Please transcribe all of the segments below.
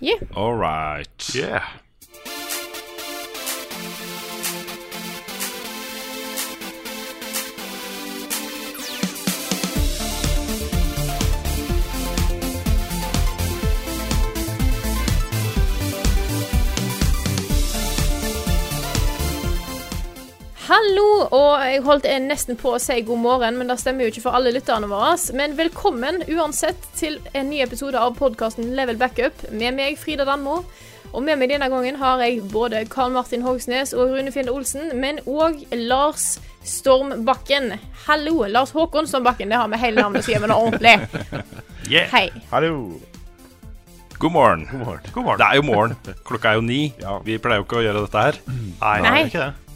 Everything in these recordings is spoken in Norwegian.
Yeah. All right. Yeah. Hallo, og jeg holdt nesten på å si god morgen, men det stemmer jo ikke for alle lytterne våre. Men velkommen uansett til en ny episode av podkasten Level Backup med meg, Frida Danmo. Og med meg denne gangen har jeg både Karl Martin Hogsnes og Rune Fjelde Olsen, men òg Lars Stormbakken. Hallo, Lars Håkon Stormbakken. Det har vi hele navnet, sier vi nå ordentlig. Yeah. Hei. Hallo. God morgen. God morgen. God morgen. Det er jo morgen. Klokka er jo ni. Ja. Vi pleier jo ikke å gjøre dette her. Nei, Nei. det er ikke det.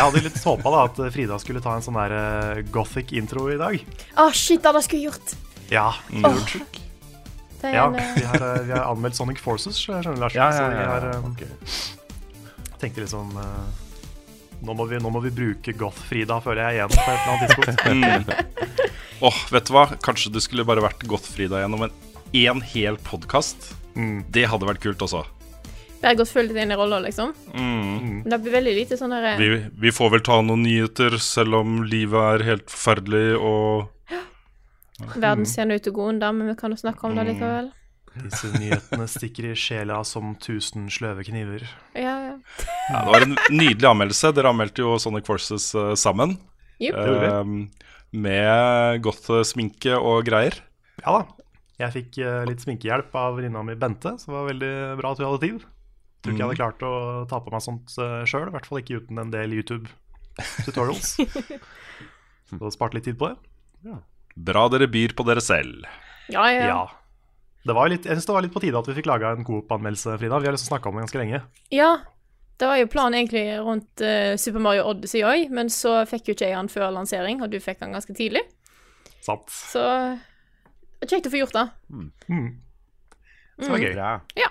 Jeg hadde litt håpa da at Frida skulle ta en sånn der eh, gothic intro i dag. Å, shit, det jeg skulle gjort. Ja. mm. oh. er ja eh, vi, har, eh, vi har anmeldt Sonic Forces, skjønner du, Lars. Ja, ja, Så vi ja, har ja, eh, tenkte liksom nå, må vi, nå må vi bruke Goth-Frida, føler jeg igjen, på et eller annet tidspunkt. Åh, vet du hva? Kanskje du skulle bare vært Goth-Frida gjennom en én hel podkast. Mm. Det hadde vært kult også. Bare gått fullt inn i rolla, liksom. Mm. Men det blir veldig lite sånn derre Vi, vi får vel ta noen nyheter, selv om livet er helt forferdelig og Verden ser nå ut til å gå under, men vi kan jo snakke om det Mm. likevel. Disse nyhetene stikker i sjela som tusen sløve kniver. Ja, ja. ja, Det var en nydelig anmeldelse. Dere anmeldte jo Sonic Forces uh, sammen. Yep. Uh, eh, med godt eh, sminke og greier. Ja da. Jeg fikk eh, litt sminkehjelp av venninna mi Bente, så det var veldig bra at hun hadde tid. Tror ikke jeg hadde klart å ta på meg sånt uh, sjøl, i hvert fall ikke uten en del YouTube-tutorials. så spart litt tid på det. Bra dere byr på dere selv. Ja, ja. Ja. Det var litt, jeg synes det var litt på tide at vi fikk laga en Coop-anmeldelse, Frida. Vi har liksom snakka om det ganske lenge. ja. Det var jo planen egentlig rundt uh, Super Mario Odyssey òg, men så fikk jo ikke jeg den før lansering, og du fikk den ganske tidlig. Sant. Så kjekt å få gjort det. Mm. Så det var gøy. Bra. Ja.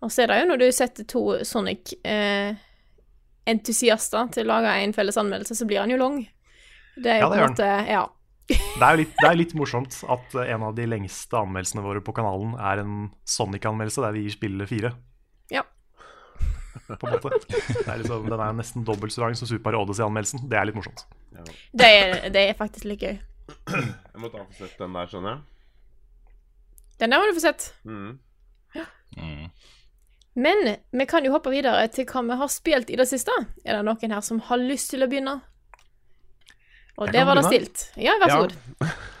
Og så er det jo når du setter to Sonic-entusiaster til å lage en felles anmeldelse, så blir han jo lang. Det er jo Ja, det gjør måte Ja. Det er jo litt, det er litt morsomt at eh, en av de lengste anmeldelsene våre på kanalen er en Sonic-anmeldelse der vi gir spillet fire. Ja. På en måte. Det er liksom, den er nesten dobbelt så lang som Super Odyssey-anmeldelsen. Det er litt morsomt. Det er, det er faktisk litt gøy. Jeg må ta og få sett den der, skjønner jeg. Den der må du få sett. Mm. Men vi kan jo hoppe videre til hva vi har spilt i det siste. Er det noen her som har lyst til å begynne? Og kan var det stilt. Ja, vær så Ja. god.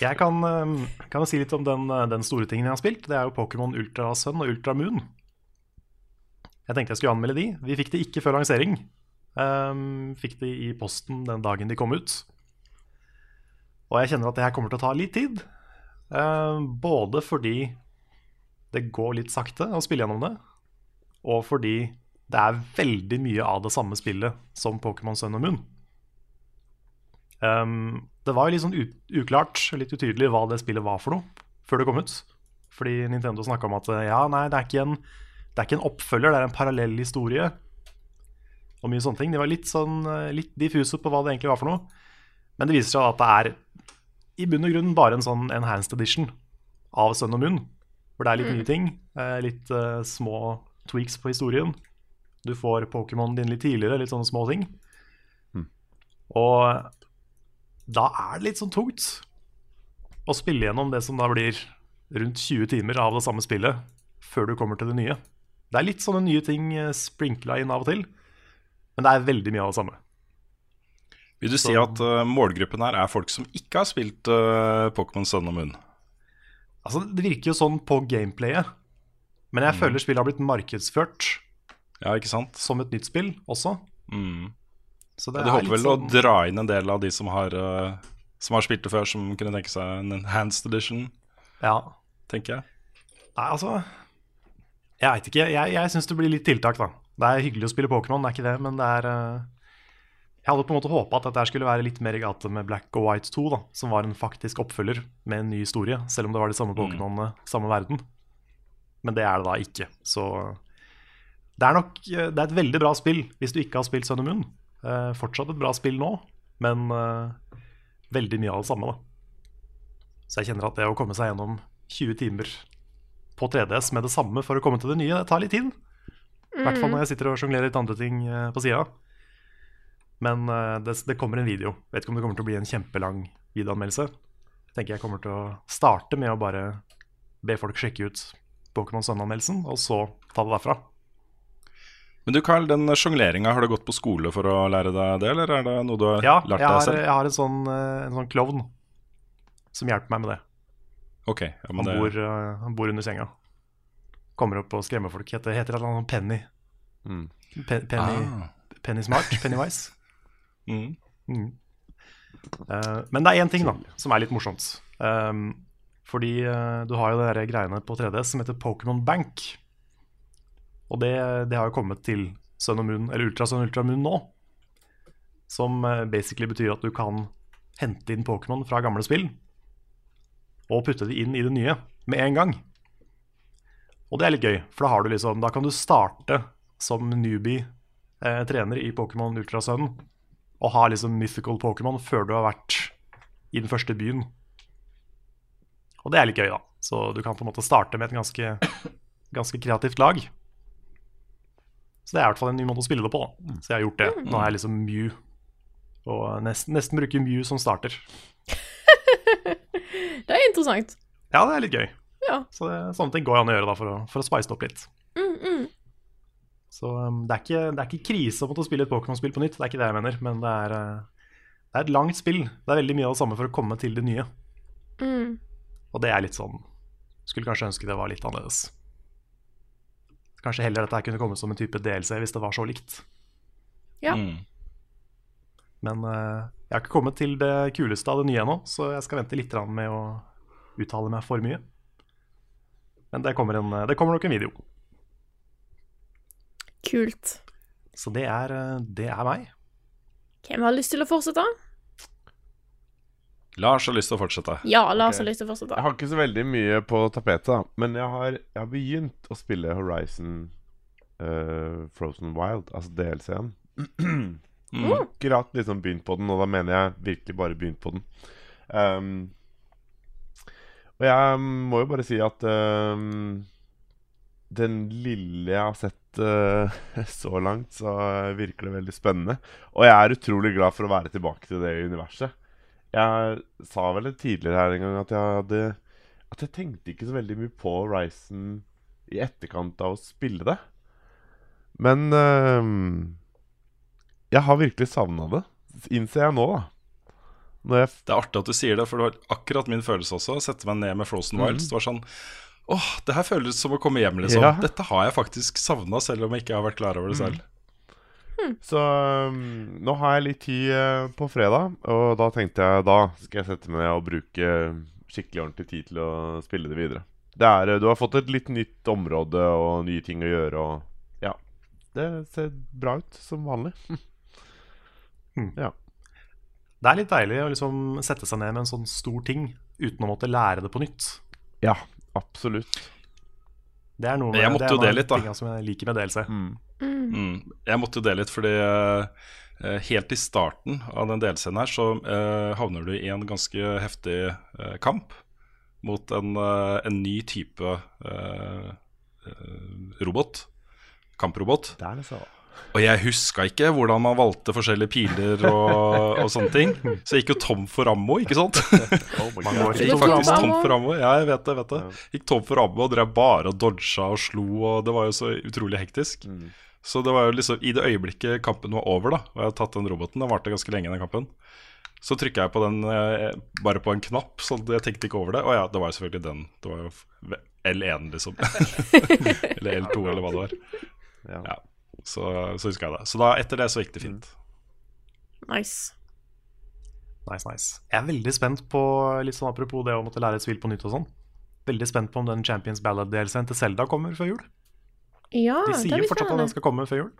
Jeg kan, eh, kan si litt om den, eh, den store tingen jeg har spilt. Det er jo Pokémon Ultra Sun og Ultra Moon. Jeg tenkte jeg skulle anmelde de. Vi fikk de ikke før lansering. Um, fikk de i posten den dagen de kom ut. Og jeg kjenner at det her kommer til å ta litt tid. Um, både fordi det går litt sakte å spille gjennom det, og fordi det er veldig mye av det samme spillet som Pokémon Sun og Moon. Um, det var jo litt sånn uklart, litt utydelig, hva det spillet var for noe før det kom ut. Fordi Nintendo snakka om at ja, nei, det er, en, det er ikke en oppfølger, det er en parallell historie. Og mye sånne ting. De var litt sånn eh, litt diffuse på hva det egentlig var for noe. Men det viser seg at det er i bunn og grunn bare en sånn enhanced edition av Sun og Moon. Hvor det er litt nye ting. eh, Litt uh, små tweaks på historien. Du får Pokémon din litt tidligere, litt sånne små ting. Og da er det litt sånn tungt å spille gjennom det som da blir rundt 20 timer av det samme spillet før du kommer til det nye. Det er litt sånne nye ting eh, sprinkla inn av og til, men det er veldig mye av det samme. Vil du si at uh, målgruppen her er folk som ikke har spilt uh, Pokémon Sun og Moon? Altså, Det virker jo sånn på gameplayet, men jeg føler spillet har blitt markedsført Ja, ikke sant? som et nytt spill også. Mm. Så Ja, det du er håper vel å sånn- dra inn en del av de som har, uh, som har spilt det før, som kunne tenke seg en enhanced edition, Ja. tenker jeg. Nei, altså Jeg veit ikke. Jeg, jeg syns det blir litt tiltak, da. Det er hyggelig å spille Pokémon, det er ikke det, men det er eh, Jeg hadde på en måte håpa at dette skulle være litt mer i gate med Black og White 2, da, som var en faktisk oppfølger med en ny historie, selv om det var de samme Pokémonene, samme verden. Men det er det da ikke. Så det er nok Det er et veldig bra spill hvis du ikke har spilt Sun and Moon. Eh, fortsatt et bra spill nå, men eh, veldig mye av det samme, da. Så jeg kjenner at det å komme seg gjennom 20 timer på 3DS med det samme for å komme til det nye. Det tar litt tid. I hvert fall når jeg sitter og sjonglerer litt andre ting eh, på sida. Men eh, det, det kommer en video. Vet ikke om det kommer til å bli en kjempelang videoanmeldelse. Jeg tenker jeg kommer til å starte med å bare be folk sjekke ut Pokémon Sun-anmeldelsen, og så ta det derfra. Men du Carl, den sjongleringa, har du gått på skole for å lære deg det, eller er det noe du har Ja, lært deg har, selv? jeg har en sånn, eh, en sånn klovn som hjelper meg med det. Ok, ja, men Han, bor, det... han bor under senga. Kommer opp og skremmer folk. Heter, heter et eller annet Penny? Mm. Pe Penny, Ah. Penny Smart? Pennywise? Eh, men det er én ting da som er litt morsomt. Um, fordi uh, du har jo de greiene på 3DS som heter Pokémon Bank. Og det, det har jo kommet til Sun og Moon, eller Ultra Sun og Ultra Moon nå. Som uh, basically betyr at du kan hente inn Pokémon fra gamle spill og putte de inn i det nye med en gang. Og det er litt gøy, for da, liksom, da kan du starte som newbie eh, trener i Pokémon Ultra Og ha liksom mythical Pokémon før du har vært i den første byen. Og det er litt gøy, da. Så du kan på en måte starte med et ganske, ganske kreativt lag. Så det er i hvert fall en ny måte å spille det på. da. Så jeg har gjort det. Nå er jeg liksom Mew. Og nesten, nesten bruker Mew som starter. Det er interessant. Ja, det er litt gøy. Ja. Så det, sånne ting går an å gjøre da for å, for å spice det opp litt. Mm, mm. Så um, det, er ikke, det er ikke krise å måtte spille et Pokémon-spill på nytt, det er ikke det jeg mener. Men det er, uh, det er et langt spill. Det er veldig mye av det samme for å komme til det nye. Mm. Og det er litt sånn Skulle kanskje ønske det var litt annerledes. Kanskje heller dette kunne kommet som en type DLC hvis det var så likt. Ja. Mm. Men uh, jeg har ikke kommet til det kuleste av det nye ennå, så jeg skal vente litt med å uttale meg for mye. Men det kommer, en, det kommer nok en video. Kult. Så det er, uh, det er meg. Hvem har lyst til å fortsette? Lars har lyst til å fortsette. Ja, Lars okay. har lyst til å fortsette. Jeg har ikke så veldig mye på tapetet, men jeg har, jeg har begynt å spille Horizon uh, Frozen Wild, altså DLC-en. Mm. Akkurat liksom begynt på den, og da mener jeg virkelig bare begynt på den. Um, og jeg må jo bare si at um, den lille jeg har sett eh, så langt, så virker det veldig spennende. Og jeg er utrolig glad for å være tilbake til det universet. Jeg sa vel tidligere her en gang at jeg hadde At jeg tenkte ikke så veldig mye på Horizon i etterkant av å spille det. Men ehm, jeg har virkelig savna det, innser jeg nå, da. Jeg Det er artig at du sier det, for det var akkurat min følelse også. Sette meg ned med Frozen Wilds. Det var sånn Åh, det her føles som å komme hjem, liksom. Ja. Dette har jeg faktisk savna, selv om jeg ikke har vært klar over det selv. Så um, nå har jeg litt tid uh, på fredag, og da tenkte jeg da skal jeg sette meg ned og bruke skikkelig ordentlig tid til å spille det videre. Det er, uh, du har fått et litt nytt område og nye ting å gjøre, og ja. Det ser bra ut, som vanlig. Ja Det er litt deilig å liksom sette seg ned med en sånn stor ting uten å måtte lære det på nytt. Ja, absolutt. Det er noe Jeg måtte jo dele det litt, da. som jeg liker med DLC. Mm. Mm. Mm. Jeg måtte jo det litt, fordi uh, helt i starten av den delscenen her, så uh, havner du i en ganske heftig uh, kamp mot en, en ny type robot. Kamprobot. Det er det så. Og jeg huska ikke hvordan man valgte forskjellige piler og, og sånne ting. Så jeg gikk jo tom for ammo, ikke sant? Oh. Jeg gikk faktisk tom for ammo. Ja, jeg vet det. vet det Gikk tom for ammo og drev bare og dodga og slo, og det var jo så utrolig hektisk. Mm. Så det var jo liksom i det øyeblikket kampen var over, da og jeg hadde tatt den roboten, den varte ganske lenge, den kampen, så trykka jeg på den eh, bare på en knapp, så jeg tenkte ikke over det. Og ja, det var jo selvfølgelig den. Det var jo L1, liksom. eller L2, eller hva det var. Ja. Så, så husker jeg det. Så da, etter det så gikk det fint. Nice. Nice, nice. Jeg er veldig spent på, litt sånn apropos det å måtte lære et spill på nytt og sånn. Veldig spent på om den Champions Ballad-delscenen til Zelda kommer før jul. Ja, De det sier fortsatt at den skal komme før jul.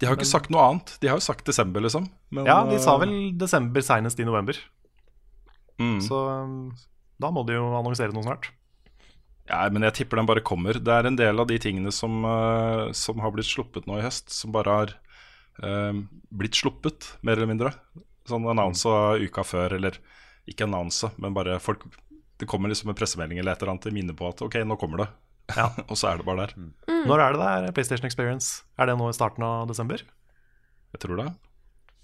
De har jo ikke sagt noe annet. De har jo sagt desember, liksom. Men, Ja, de sa eh, vel desember seinest i november. mm. Så um, da må de jo annonsere noe snart. Ja, men jeg tipper den bare kommer. Det er en del av de tingene som, uh, som har blitt sluppet nå i høst, som bare har uh, blitt sluppet, mer eller mindre. Sånn annonsa uka før, eller ikke annonsa, men bare folk det kommer liksom en pressemelding eller et eller annet til minne på at ok, nå kommer det. Ja. og så er det bare der. Når er det det er PlayStation Experience? Er det nå i starten av desember? Jeg tror det.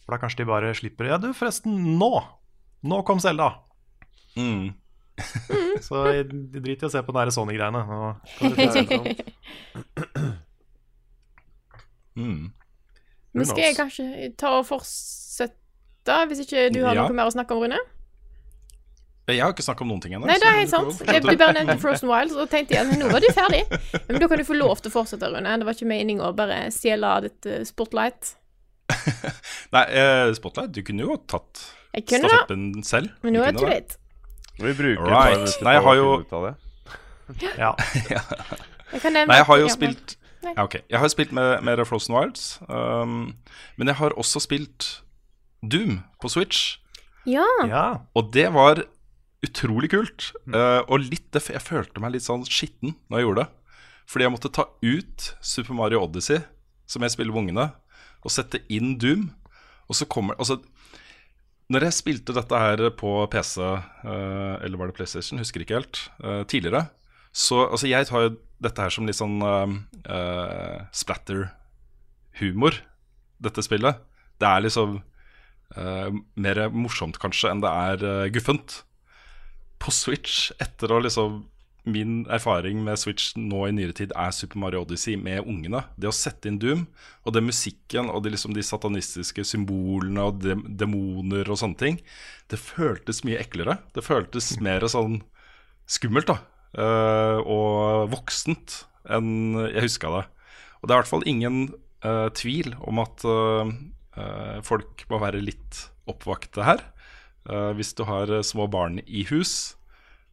For da kanskje de bare slipper Ja, du, forresten, nå! Nå kom Selda! Mm. Så jeg driter i å se på den Sony-greiene. Mm. Men skal jeg kanskje ta og fortsette, hvis ikke du har Ja. noe mer å snakke om, Rune? Jeg har ikke snakka om noen ting ennå. Nei, det er helt sant. Jeg, du bare nevnte Frozen Wilds, og tenkte jeg at nå var du ferdig. Men da kan du få lov til å fortsette, Rune. Det var ikke meningen å bare stjele ditt eh, spotlight. Nei, eh, Spotlight, du kunne jo tatt Jeg stafetten selv. men nå er det too late. Vi bruker et Right. par minutter Nei, jeg på har å jo- finne ut av det. Ja. Jeg Nei, jeg har jo spilt ja, okay. Jeg har spilt med med Frozen Wilds. Um, men jeg har også spilt Doom på Switch. Ja. ja. Og det var utrolig kult. Uh, og litt, det- jeg følte meg litt sånn skitten når jeg gjorde det. Fordi jeg måtte ta ut Super Mario Odyssey, som jeg spiller med ungene, og sette inn Doom. Og så kommer Altså, når jeg spilte dette her på PC, eh, eller var det PlayStation, husker ikke helt, eh, tidligere, så altså, jeg tar jo dette her som litt sånn uh, splatter-humor, dette spillet. Det er liksom uh, mer morsomt kanskje enn det er uh, guffent. På Switch, etter å liksom Min erfaring med Switch nå i nyere tid er Super Mario Odyssey med ungene. Det å sette inn Doom, og den musikken og de, liksom, de satanistiske symbolene og de, demoner og sånne ting, det føltes mye eklere. Det føltes mer sånn skummelt, da. uh, og voksent enn jeg huska det. Og det er i hvert fall ingen uh, tvil om at uh, folk må være litt oppvakte her. Hvis du har små barn i hus,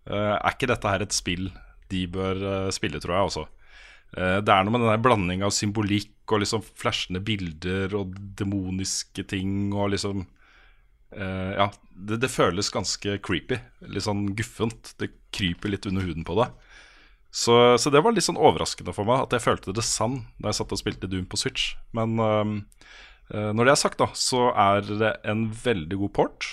er ikke dette her et spill de bør eh, spille, tror jeg også. Eh, det er noe med den blanding av symbolikk og liksom flashende bilder og demoniske ting og liksom eh, Ja, det, det føles ganske creepy. Litt sånn guffent. Det kryper litt under huden på deg. Så, så det var litt sånn overraskende for meg at jeg følte det sann da jeg satt og spilte Doom på Switch. Men øh, når det er sagt, da, så er det en veldig god port.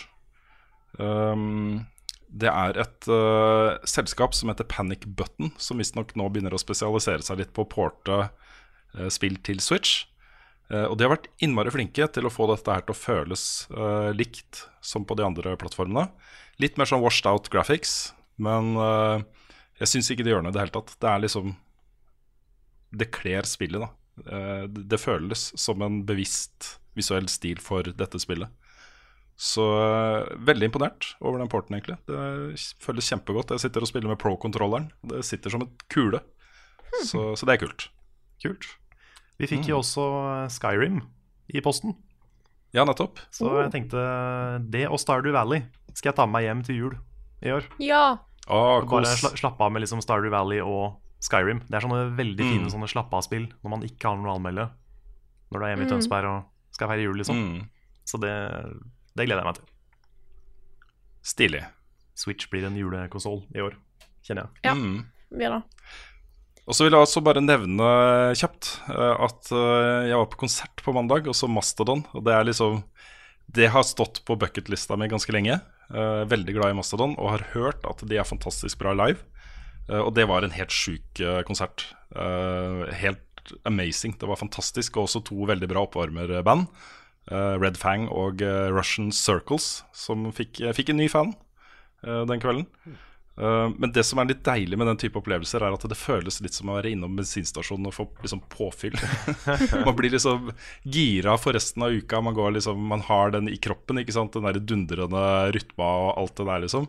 Øhm, det er et uh, selskap som heter Panic Button, som visstnok nå begynner å spesialisere seg litt på å porte uh, spill til Switch. Uh, og de har vært innmari flinke til å få dette her til å føles likt som på de andre plattformene. Litt mer sånn washed out graphics, men jeg syns ikke det gjør noe i det hele tatt. Det er liksom Det kler spillet, da. Det føles som en bevisst visuell stil for dette spillet. Så eh, veldig imponert over den porten, egentlig. Det føles kjempegodt. Jeg sitter og spiller med pro-kontrolleren. Det sitter som et kule. Så, så det er kult. Kult. Vi fikk jo også Skyrim i posten. Ja, nettopp. Så jeg tenkte det og Stardew Valley skal jeg ta med meg hjem til jul i år. Ja. Ah, Bare sla slappe av med liksom Stardew Valley og Skyrim. Det er sånne veldig fine Mm. sånne slappe av-spill når man ikke har noe å anmelde. Når du er hjemme i Mm. Tønsberg og skal feire jul, liksom. Mm, Så det, det gleder jeg meg til. stilig. Switch blir en julekonsoll i år, kjenner jeg. Ja. Mm. Blir det. Og så vil jeg også bare nevne kjapt eh, at eh, jeg var på konsert på mandag, og så Mastodon. Og det er liksom Det har stått på bucketlista mi ganske lenge. Eh, veldig glad i Mastodon og har hørt at de er fantastisk bra live. Eh, og det var en helt sjuk konsert. Eh, helt amazing. Det var fantastisk. Og også to veldig bra oppvarmerband. Eh, Red Fang og eh, Russian Circles, som fikk, fikk en ny fan eh, den kvelden. Men det som er litt deilig med den type opplevelser, er at det føles litt som å være innom bensinstasjonen og få liksom påfyll. man blir liksom gira for resten av uka. Man, går liksom, man har den i kroppen, den der dundrende rytma og alt det der, liksom.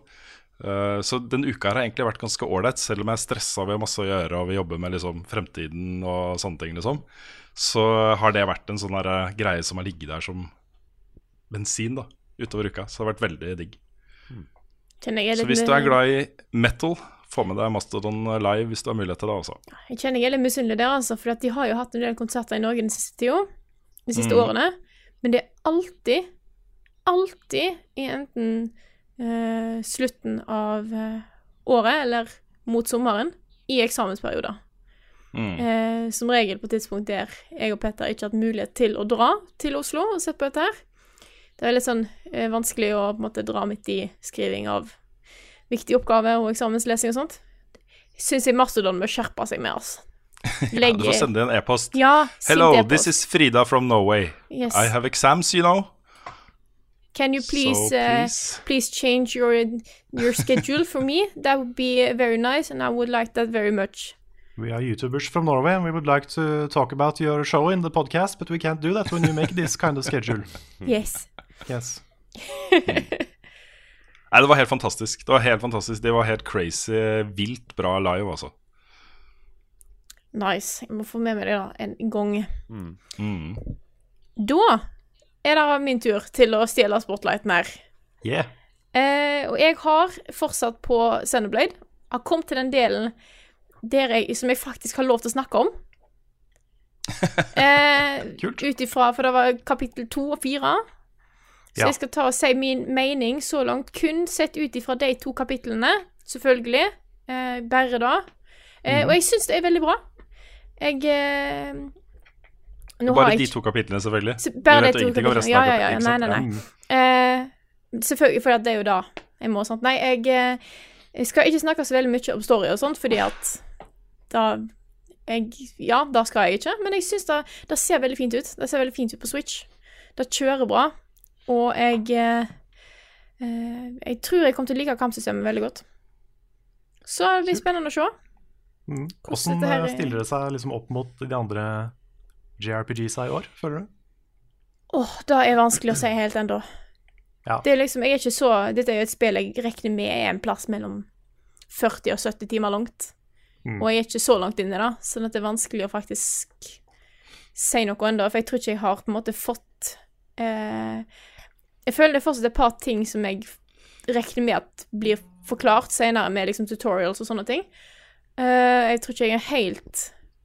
Så den uka her har egentlig vært ganske ålreit, selv om jeg er stressa, vi har masse å gjøre og vi jobber med liksom fremtiden og sånne ting, liksom. Så har det vært en sånn uh, greie som har ligget der som bensin da, utover uka. Så det har vært veldig digg. Er Så hvis du er glad i metal, få med deg Mastodon live hvis du har mulighet til det. også. Jeg kjenner jeg er litt misunnelig der, altså, for at de har jo hatt en del konserter i Norge den siste tida. De siste Mm. årene. Men det er alltid, alltid i enten uh, slutten av uh, året eller mot sommeren i eksamensperioder. Mm. Eh, som regel på tidspunkt der jeg og Petter ikke har hatt mulighet til å dra til Oslo og se på dette her. Det er litt sånn eh, vanskelig å på en måte dra midt i skriving av viktige oppgaver og eksamenslesing og sånt, syns jeg Mastodon bør skjerpe seg mer, altså. Du får sende en e-post. Ja, Hello, e-post. this is Frida from Norway. Yes. I have exams, you know. Can you please, so uh, please. please change your your schedule for me? That would be very nice, and I would like that very much. We are YouTubers from Norway, and we would like to talk about your show in the podcast, but we can't do that when you make this kind of schedule. Yes. Yes. Nei, det var helt fantastisk. Det var helt fantastisk Det var helt crazy, vilt bra live, altså. Nice. Jeg må få med meg det da en gang. Mm. Da er det min tur til å stjele spotlighten her. Yeah. Eh, og jeg har fortsatt på Sunnyblade. Har kommet til den delen jeg, som jeg faktisk har lov til å snakke om. Eh, Kult. Ut ifra For det var kapittel to og fire. Så Ja. jeg skal ta og si min mening så langt, kun sett ut ifra de to kapitlene, selvfølgelig. Eh, bare da. Eh, mm. Og jeg syns det er veldig bra. Jeg eh, Bare jeg de to kapitlene, selvfølgelig. så Bare du vet ingenting om resten Ja, ja, ja, ja. kapitlet, Nei, nei, nei. Mm. Selvfølgelig, for det er jo da jeg må. sånt. Nei, jeg, eh, jeg skal ikke snakke så veldig mye om story og sånt, fordi at da jeg, Ja, da skal jeg ikke, men jeg syns det, det ser veldig fint ut. Det ser veldig fint ut på Switch. Det kjører bra, og jeg eh, eh, Jeg tror jeg kommer til å like kampsystemet veldig godt. Så det blir spennende å se. Mm. Hvordan Hvordan her eh, er- stiller det seg liksom opp mot de andre JRPG-sa i år, føler du? Åh, det er vanskelig å si helt ennå. Ja. Det er liksom, jeg er ikke så Dette er jo et spill jeg regner med er en plass mellom 40 og 70 timer langt. Mm. Og jeg er ikke så langt inne, da, sånn at det er vanskelig å faktisk si noe ennå. For jeg tror ikke jeg har på en måte fått eh, Jeg føler det er fortsatt et par ting som jeg regner med at blir forklart senere med liksom tutorials og sånne ting. Eh, jeg tror ikke jeg er helt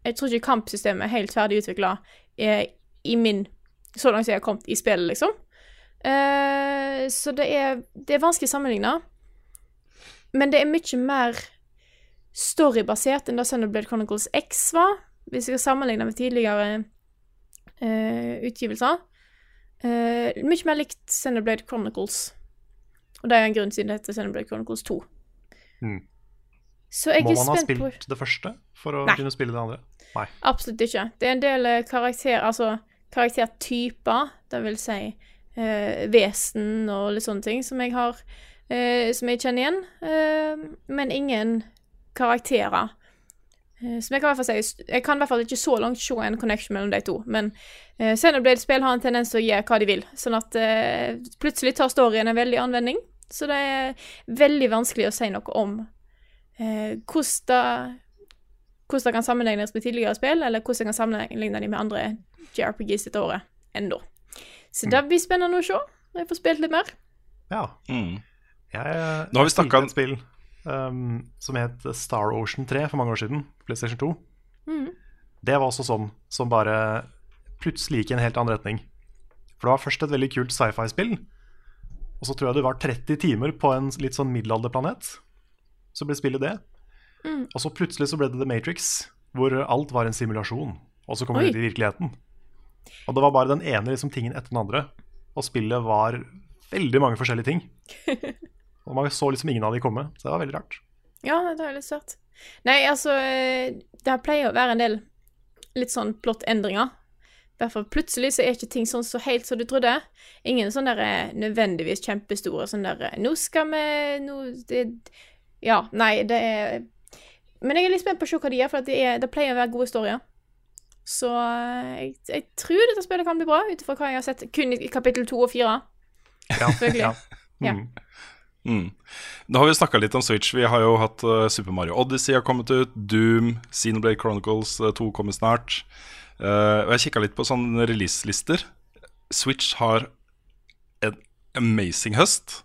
Jeg tror ikke kampsystemet er helt ferdig utvikla eh, i min Så langt som jeg har kommet i spillet, liksom. Eh, så det er, det er vanskelig å sammenligne. Men det er mye mer storybasert enn det Sunderblade Chronicles X var, hvis jeg skal sammenligne med tidligere uh, utgivelser. Uh, mye mer likt Sunderblade Chronicles. Og det er en grunn siden det heter Sunderblade Chronicles 2. Mm. Så jeg Må man ha spilt på det første for å Nei. kunne spille det andre? Nei. Absolutt ikke. Det er en del eh, karakter, altså karaktertyper, det vil si eh, vesen og litt sånne ting, som jeg har eh, Som jeg kjenner igjen, eh, men ingen karakterer. Eh, som jeg kan i hvert fall si Jeg kan i hvert fall ikke så langt se en connection mellom de to, men eh, Xenoblade-spill har en tendens til å gjøre hva de vil, sånn at uh, plutselig tar storyen en veldig anvending. Så det er veldig vanskelig å si noe om uh, hvordan det hvordan det kan sammenlignes med tidligere spill, eller hvordan det kan sammenligne de med andre JRPGs dette året ennå. Så det blir spennende å se når jeg får spilt litt mer. Ja. Mm. Jeg, jeg, Nå har vi snakka om spill um, som het Star Ocean 3 for mange år siden. PlayStation 2. Mm. Det var også sånn som bare plutselig gikk i en helt annen retning. For det var først et veldig kult sci-fi-spill, og så tror jeg det var 30 timer på en litt sånn middelalderplanet. Så ble spillet det. Mm. Og så plutselig så ble det The Matrix, hvor alt var en simulasjon. Og så kom vi ut i virkeligheten. Og det var bare den ene liksom, tingen etter den andre. Og spillet var veldig mange forskjellige ting. Og man så liksom ingen av de komme, så det var veldig rart. Ja, det er litt søtt. Nei, altså eh, Det pleier å være en del litt sånn plottendringer. I hvert fall plutselig så er ikke ting sånn så helt som du trodde. Ingen sånn der eh, nødvendigvis kjempestore sånn der eh, Nå skal vi Nå det, Ja, nei, det er Men jeg er litt spent på å se hva de gjør, for det, er, det pleier å være gode historier. Så jeg, jeg tror dette spillet kan bli bra, ut ifra hva jeg har sett kun i kapittel to og fire. Ja, Selvfølgelig. ja. Ja. Mm. Nå har vi snakka litt om Switch. Vi har jo hatt uh, Super Mario Odyssey har kommet ut. Doom, Xenoblade Chronicles eh, 2 kommer snart. Uh, og jeg kikka litt på sånne releaselister. Switch har en amazing høst.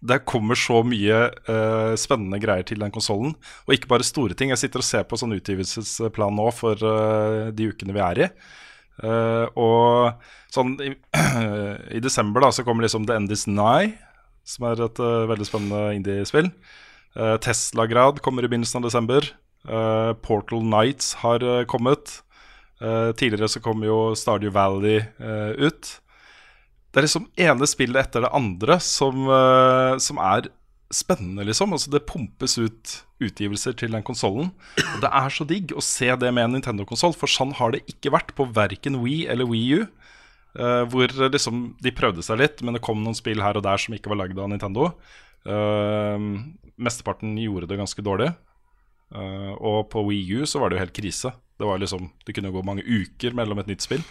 Det kommer så mye uh, spennende greier til den konsollen. Og ikke bare store ting. Jeg sitter og ser på sånn utgivelsesplan nå for uh, de ukene vi er i. Eh, og sånn i, i desember da så kommer liksom The End Is Nigh, som er et uh, veldig spennende indie-spill. Uh, Tesla-grad kommer i begynnelsen av desember. Uh, Portal Nights har kommet. Tidligere så kom jo Stardew Valley ut. Det er liksom ene spillet etter det andre som, som er spennende, liksom. Altså, det pumpes ut utgivelser til den konsollen. Og det er så digg å se det med en Nintendo-konsoll, for sånn har det ikke vært på verken Wii eller Wii U. eh, hvor liksom de prøvde seg litt, men det kom noen spill her og der som ikke var lagd av Nintendo. Uh, mesteparten gjorde det ganske dårlig. Uh, og på Wii U så var det jo helt krise. Det var liksom, det kunne gå mange uker mellom et nytt spill.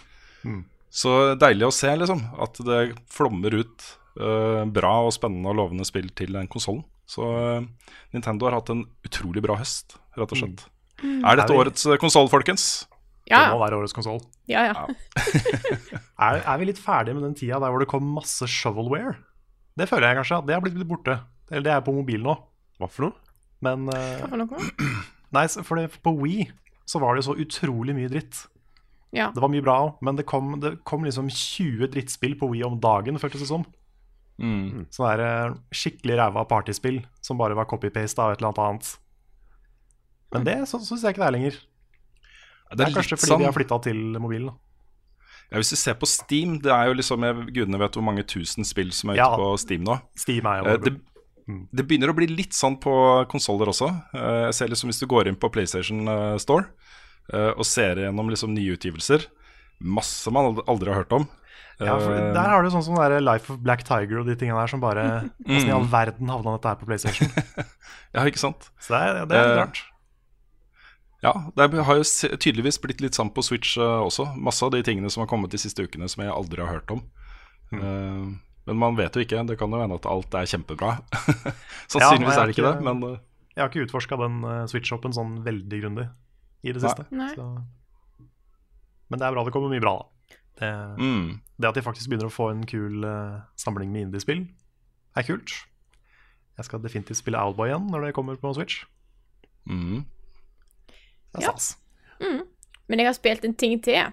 Så deilig å se liksom at det flommer ut eh, bra og spennende og lovende spill til den konsollen. Så eh, Nintendo har hatt en utrolig bra høst, rett og slett. Er dette årets uh, konsoll, folkens? Ja, Det må være årets konsoll. ja. ja. Er, er vi litt ferdige med den tida der hvor det kom masse shovelware? Det føler jeg kanskje at det har blitt borte. Eller det er på mobil nå. Hva for noe? Men uh, Hva for noe? Nei, for det, på Wii så var det så utrolig mye dritt. Ja. Det var mye bra òg, men det kom, det kom liksom 20 drittspill på Wii om dagen, føltes det som. Mm. Sånne der, eh, skikkelig ræva partyspill som bare var copy-paste av et eller annet annet. Men det så- syns jeg ikke det er lenger. Det er kanskje litt fordi sånn- de har flytta til mobilen. da. ja, Hvis du ser på Steam, det er jo liksom jeg, Gudene vet hvor mange tusen spill som er ute Ja. på Steam nå. Steam er jo Eh, det, det begynner å bli litt sånn på konsoller også. Eh, jeg ser liksom Hvis du går inn på PlayStation eh, Store og ser gjennom liksom nye utgivelser Masse man aldri har hørt om. Ja, for Der har du sånn som der Life of Black Tiger og de tingene der som bare Hvordan i all verden havna dette her på PlayStation? Ja, ikke sant? Så det er, det er litt rart. Ja, det har jo tydeligvis blitt litt sant på Switch uh, også. Masse av de tingene som har kommet de siste ukene som jeg aldri har hørt om. Eh, men man vet jo ikke. Det kan jo hende at alt er kjempebra. Sannsynligvis Ja, er det ikke det, men uh, Jeg har ikke utforska den uh, Switch-shoppen sånn veldig grundig i det siste. Nei. Så. Men det er bra det kommer mye bra, da. Det, mm, det at de faktisk begynner å få en kul samling med indiespill, er kult. Jeg skal definitivt spille Owlboy igjen når det kommer på Switch. mm. Det er Ja. stas. Men jeg har spilt en ting til.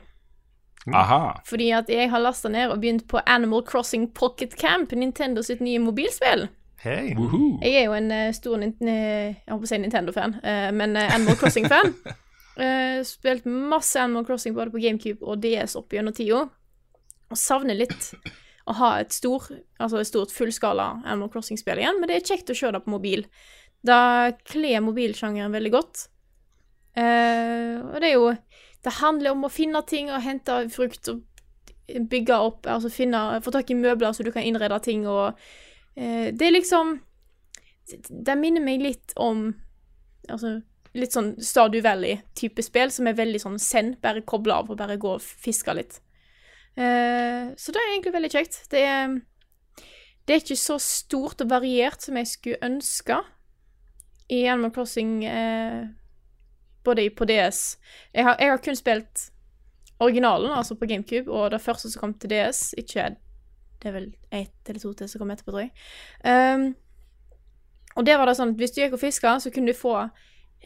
Aha. Fordi at jeg har lasta ned og begynt på Animal Crossing Pocket Camp, Nintendo sitt nye mobilspill. Woohoo. Jeg er jo en uh, stor jeg holdt på å si Nintendo-fan, uh, men eh, Animal Crossing-fan. Eh, spilt masse Animal Crossing både på GameCube og DS opp gjennom tida. Og savner litt å ha et, stor, altså et stort fullskala Animal Crossing-spill igjen, men det er kjekt å se det på mobil. Da kler mobilsjangeren veldig godt. Eh, og det er jo Det handler om å finne ting og hente frukt og bygge opp, altså finne Få tak i møbler så du kan innrede ting og uh, Det er liksom Det minner meg litt om Altså litt sånn Stardew Valley-type spill, som er veldig sånn send, bare koble av og bare gå og fiske litt. Uh, så det er egentlig veldig kjekt. Det er, det er ikke så stort og variert som jeg skulle ønske i Animal Crossing, eh, både de på DS jeg har, jeg har kun spilt originalen, altså på GameCube, og det første som kom til DS, ikke Det er vel ett eller to til som kom etterpå, tror jeg. Um, og der var det sånn at hvis du gikk og fiska, så kunne du få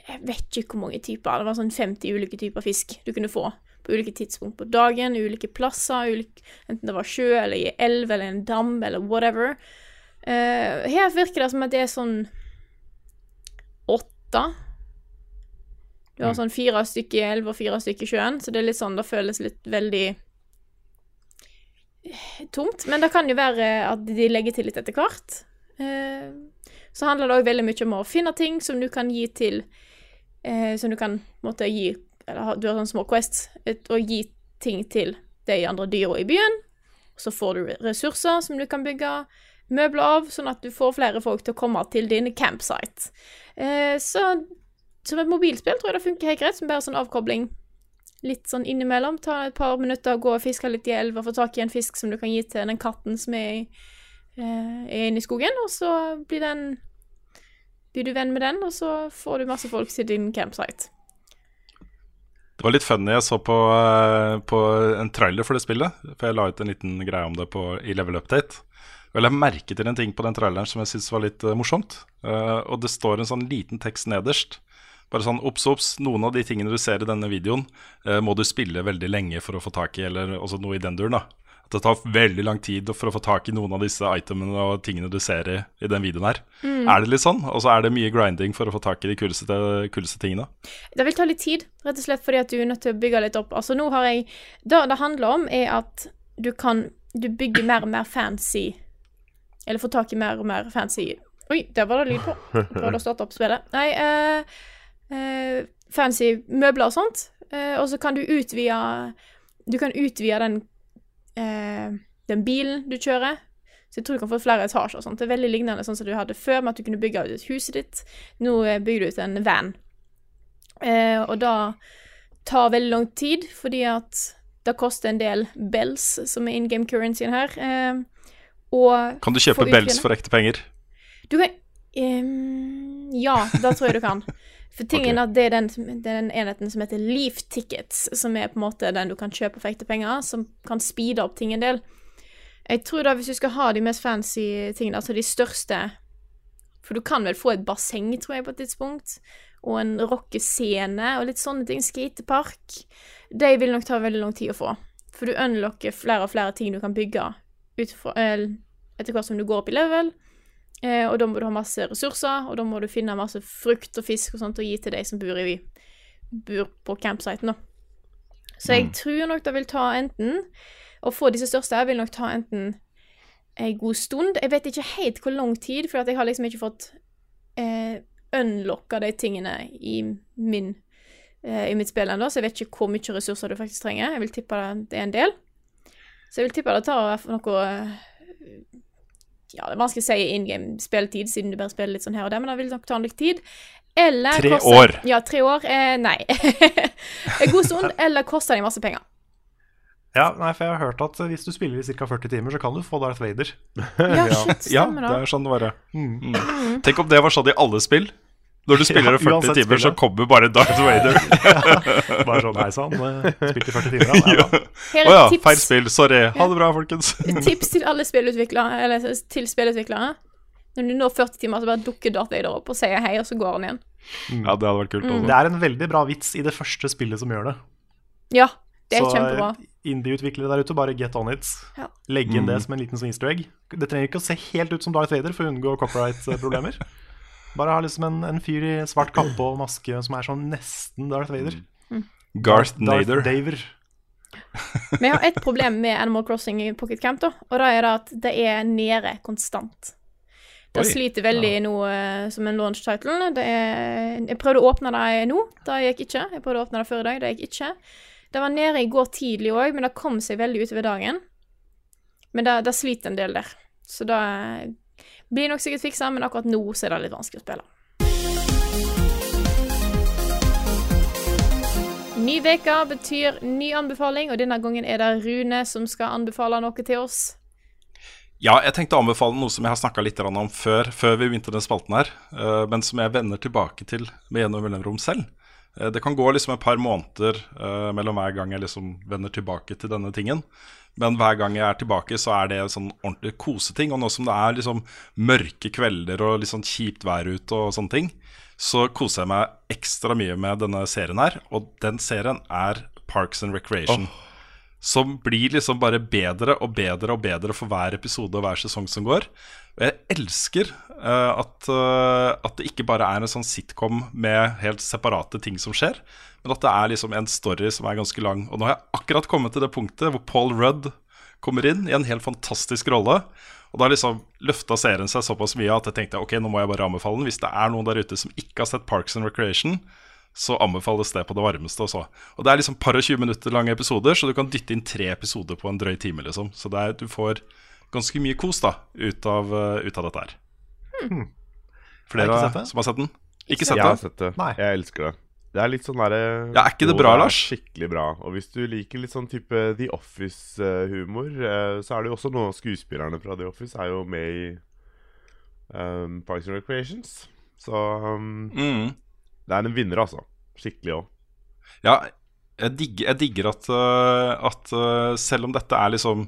Jeg vet ikke hvor mange typer. Det var sånn 50 ulike typer fisk du kunne få på ulike tidspunkt på dagen, ulike plasser, ulike, enten det var sjø eller i elv eller en dam eller whatever. Uh, her virker det som at det er sånn åtte. Du har sånn fire stykker i elv og fire stykker i sjøen, så det er litt sånn, det føles litt veldig tomt. Men det kan jo være at de legger til litt etter hvert. Eh, så handler det òg veldig mye om å finne ting som du kan gi til eh, Som du kan måtte gi Eller du har sånne små quests, Å gi ting til de andre dyra i byen. Så får du ressurser som du kan bygge møbler av, sånn at du får flere folk til å komme til din campsite. Eh, så som et mobilspill tror jeg det funker helt greit, som bare sånn avkobling. Litt sånn innimellom. Ta et par minutter, gå og fiske litt i elva, få tak i en fisk som du kan gi til den katten som er, eh, er inne i skogen, og så blir den blir du venn med den, og så får du masse folk til din campsite. Det var litt funny. Jeg så på, eh, på en trailer for det spillet. For jeg la ut en liten greie om det på, i Level Update. Og jeg merket merke til en ting på den traileren som jeg syntes var litt eh, morsomt. Og det står en sånn liten tekst nederst. Bare sånn obs, obs. Noen av de tingene du ser i denne videoen, eh, må du spille veldig lenge for å få tak i, eller også noe i den duren. da At det tar veldig lang tid for å få tak i noen av disse itemene og tingene du ser i, i den videoen her. Er det litt sånn? Og så er det mye grinding for å få tak i de kuleste, kuleste tingene. Det vil ta litt tid, rett og slett fordi at du er nødt til å bygge litt opp. Altså nå har jeg Det det handler om, er at du kan Du bygger mer og mer fancy Eller får tak i mer og mer fancy Oi, der var det lyd på. Prøvde å starte opp spillet. Nei, eh, eh, fancy møbler og sånt. Eh, og så kan du utvide Du kan utvide den, eh, den bilen du kjører. Så jeg tror du kan få flere etasjer og sånt. Det er veldig lignende sånn som du hadde før, med at du kunne bygge ut huset ditt. Nå eh, bygger du ut en van. Eh, og da tar veldig lang tid, fordi at det koster en del bells, som er in game currencyen her. Eh, Kan du kjøpe bells for ekte penger? Du kan um, Ja, det tror jeg du kan. For tingen er at det er, den, det er den enheten som heter Leaf Tickets, som er på en måte den du kan kjøpe for ekte penger, som kan speede opp ting en del. Jeg tror da hvis du skal ha de mest fancy tingene, altså de største For du kan vel få et basseng, tror jeg, på et tidspunkt, og en rockescene og litt sånne ting. Skatepark. De vil nok ta veldig lang tid å få. For du unlocker flere og flere ting du kan bygge fra, etter hvert som du går opp i level. Eh, og da må du ha masse ressurser, og da må du finne masse frukt og fisk og sånt å gi til de som bor, i, bor på campsiten, da. Så jeg tror nok det vil ta enten Å få disse største her vil nok ta enten en god stund Jeg vet ikke helt hvor lang tid, for jeg har liksom ikke fått eh, unlocka de tingene i min eh, i mitt spill ennå, så jeg vet ikke hvor mye ressurser du faktisk trenger. Jeg vil tippe det, er en del. Så jeg vil tippe det tar noe ja, det er vanskelig å si in game spilletid, siden du bare spiller litt sånn her og der, men det vil nok ta en litt tid. Eller Tre koster- år. Ja, tre år. Eh, nei. en god stund. Eller koster de masse penger. Ja, nei, for jeg har hørt at hvis du spiller i ca. 40 timer, så kan du få Darth Vader. Ja, shit, stemmer stemmer Ja, det. er sånn det var. Mm. Mm. Tenk om det var sånn i alle spill. Når du spiller Ja, 40 timer, timer, så kommer bare Darth Vader. Bare sånn, hei sann, spilte 40 timer, ja. Ja. da. Å er ja, feil tips, spill. Sorry. Ha det bra, folkens. tips til alle spillutviklere, eller til spillutviklere. Når du når 40 timer, så bare dukker Darth Vader opp og sier hei, og så går han igjen. Ja, det hadde vært kult. Mm. Det er en veldig bra vits i det første spillet som gjør det. Ja, det er Så kjempebra. eh, indie-utviklere der ute, bare get on it. Ja. Legg inn Mm. det som en liten sånn easter egg. Det trenger ikke å se helt ut som Darth Vader for å unngå copyright-problemer. Bare ha liksom en, en fyr i svart kappe og maske som er sånn nesten Darth Vader. Garth Nader. Darth Daver. Vi har et problem med Animal Crossing i Pocket Camp, da, og det er det at det er nede konstant. Det Oi. sliter veldig nå eh, som en launch title. Det er, jeg prøvde å åpne det nå, det gikk ikke. Jeg prøvde å åpne det før i dag, det gikk ikke. Det var nede i går tidlig òg, men det kom seg veldig utover dagen. Men det, det sliter en del der. Så det blir nok sikkert fiksa, men akkurat nå så er det litt vanskelig å spille. Ny uke betyr ny anbefaling, og denne gangen er det Rune som skal anbefale noe til oss. Ja, jeg tenkte å anbefale noe som jeg har snakka litt om før, før vi begynte den spalten her, eh, men som jeg vender tilbake til med gjennom mellomrom selv. Eh, Det kan gå liksom et par måneder eh, mellom hver gang jeg liksom vender tilbake til denne tingen. Men hver gang jeg er tilbake, så er det sånn ordentlig koseting. Og nå som det er liksom mørke kvelder og litt sånn kjipt vær ute og sånne ting, så koser jeg meg ekstra mye med denne serien her. Og den serien er Parks and Recreation. Som blir liksom bare bedre og bedre og bedre for hver episode og hver sesong som går. Og jeg elsker uh, at, uh, at det ikke bare er en sånn sitcom med helt separate ting som skjer, men at det er liksom en story som er ganske lang. Og nå har jeg akkurat kommet til det punktet hvor Paul Rudd kommer inn i en helt fantastisk rolle. Og da har liksom løfta serien seg såpass mye at jeg tenkte ok, nå må jeg bare anbefale den. Hvis det er noen der ute som ikke har sett Parks and Recreation, så anbefales det på det varmeste også. Og det er liksom par og 20 minutter lange episoder, så du kan dytte inn tre episoder på en drøy time, liksom. Så det er, du får ganske mye kos da, ut av, eh, ut av dette her. Hmm. Flere Har det? som har sett den? Ikke sett Jeg har sett det. Nei. Jeg elsker det. Det er litt sånn derre Ja, er ikke det bra, Lars? Skikkelig bra. Og hvis du liker litt sånn type The Office-humor, eh, så er det jo også noen av skuespillerne fra The Office er jo med i um, Parks and Recreations. Så um, Mm. det er en vinner, altså. Skikkelig òg. Ja, jeg digger, jeg digger at, at selv om dette er liksom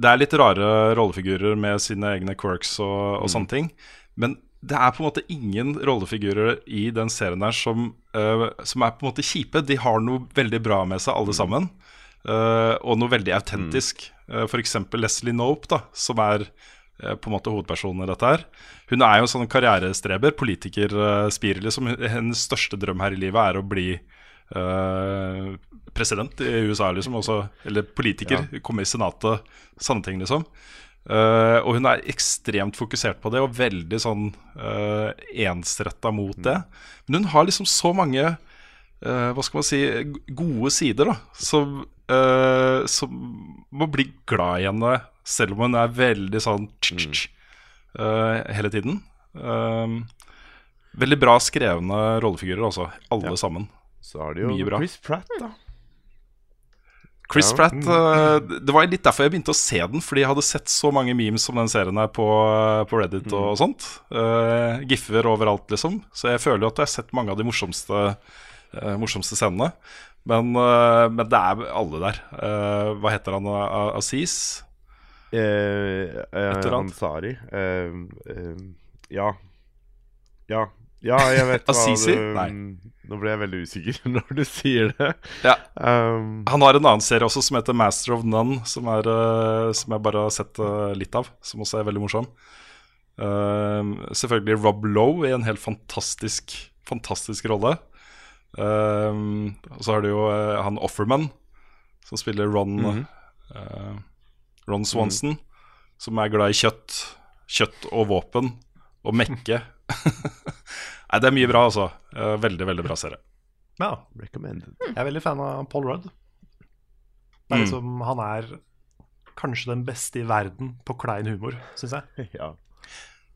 Det er litt rare rollefigurer med sine egne quirks og, og sånne ting. Men det er på en måte ingen rollefigurer i den serien der som, uh, som er på en måte kjipe. De har noe veldig bra med seg, alle sammen. Uh, og noe veldig autentisk. Uh, F.eks. Leslie Knope, da, som er eh, på en måte hovedpersonen i dette her. Hun er jo en sånn karrierestreber, politikerspire, liksom. Hennes største drøm her i livet er å bli eh, president i USA, liksom. Også, eller politiker, Kommer i senatet, sånne ting, liksom. Uh, og hun er ekstremt fokusert på det, og veldig sånn uh, ensretta mot det. Men hun har liksom så mange uh, hva skal man si gode sider, da. Som, uh, som må bli glad i henne, selv om hun er veldig sånn tsk-tsk eh, hele tiden. Eh, veldig bra skrevne rollefigurer, altså. Alle Ja. sammen. Så har de jo Mye bra. Chris Pratt, da. Chris Ja. Pratt eh, Det var litt derfor jeg begynte å se den, fordi jeg hadde sett så mange memes om den serien her på, på Reddit og sånt. Uh, Giffer overalt, liksom. Så jeg føler jo at jeg har sett mange av de morsomste, uh, morsomste scenene. Men, eh, men det er alle der. Eh, hva heter han? Aziz? Eh, eh. Ansari. Eh, eh, ja. Ja. Ja, jeg vet hva Azizi? Nei. Nå ble jeg veldig usikker når du sier det. Ja. Um, Han har en annen serie også som heter Master of None, som, er, eh, som jeg bare har sett eh, litt av. Som også er veldig morsom. Uh, selvfølgelig Rob Lowe i en helt fantastisk, fantastisk rolle. Uh, og så har du jo uh, han Offerman, som spiller Ron Mhm. eh, Ron Swanson. Som er glad i kjøtt. Kjøtt og våpen. Og mekke. Nei, det er mye bra, altså. Eh, veldig, veldig bra serie. Ja, recommended. jeg er veldig fan av Paul Rudd. Det er Mm. liksom, Han er kanskje den beste i verden på klein humor, syns jeg. Ja.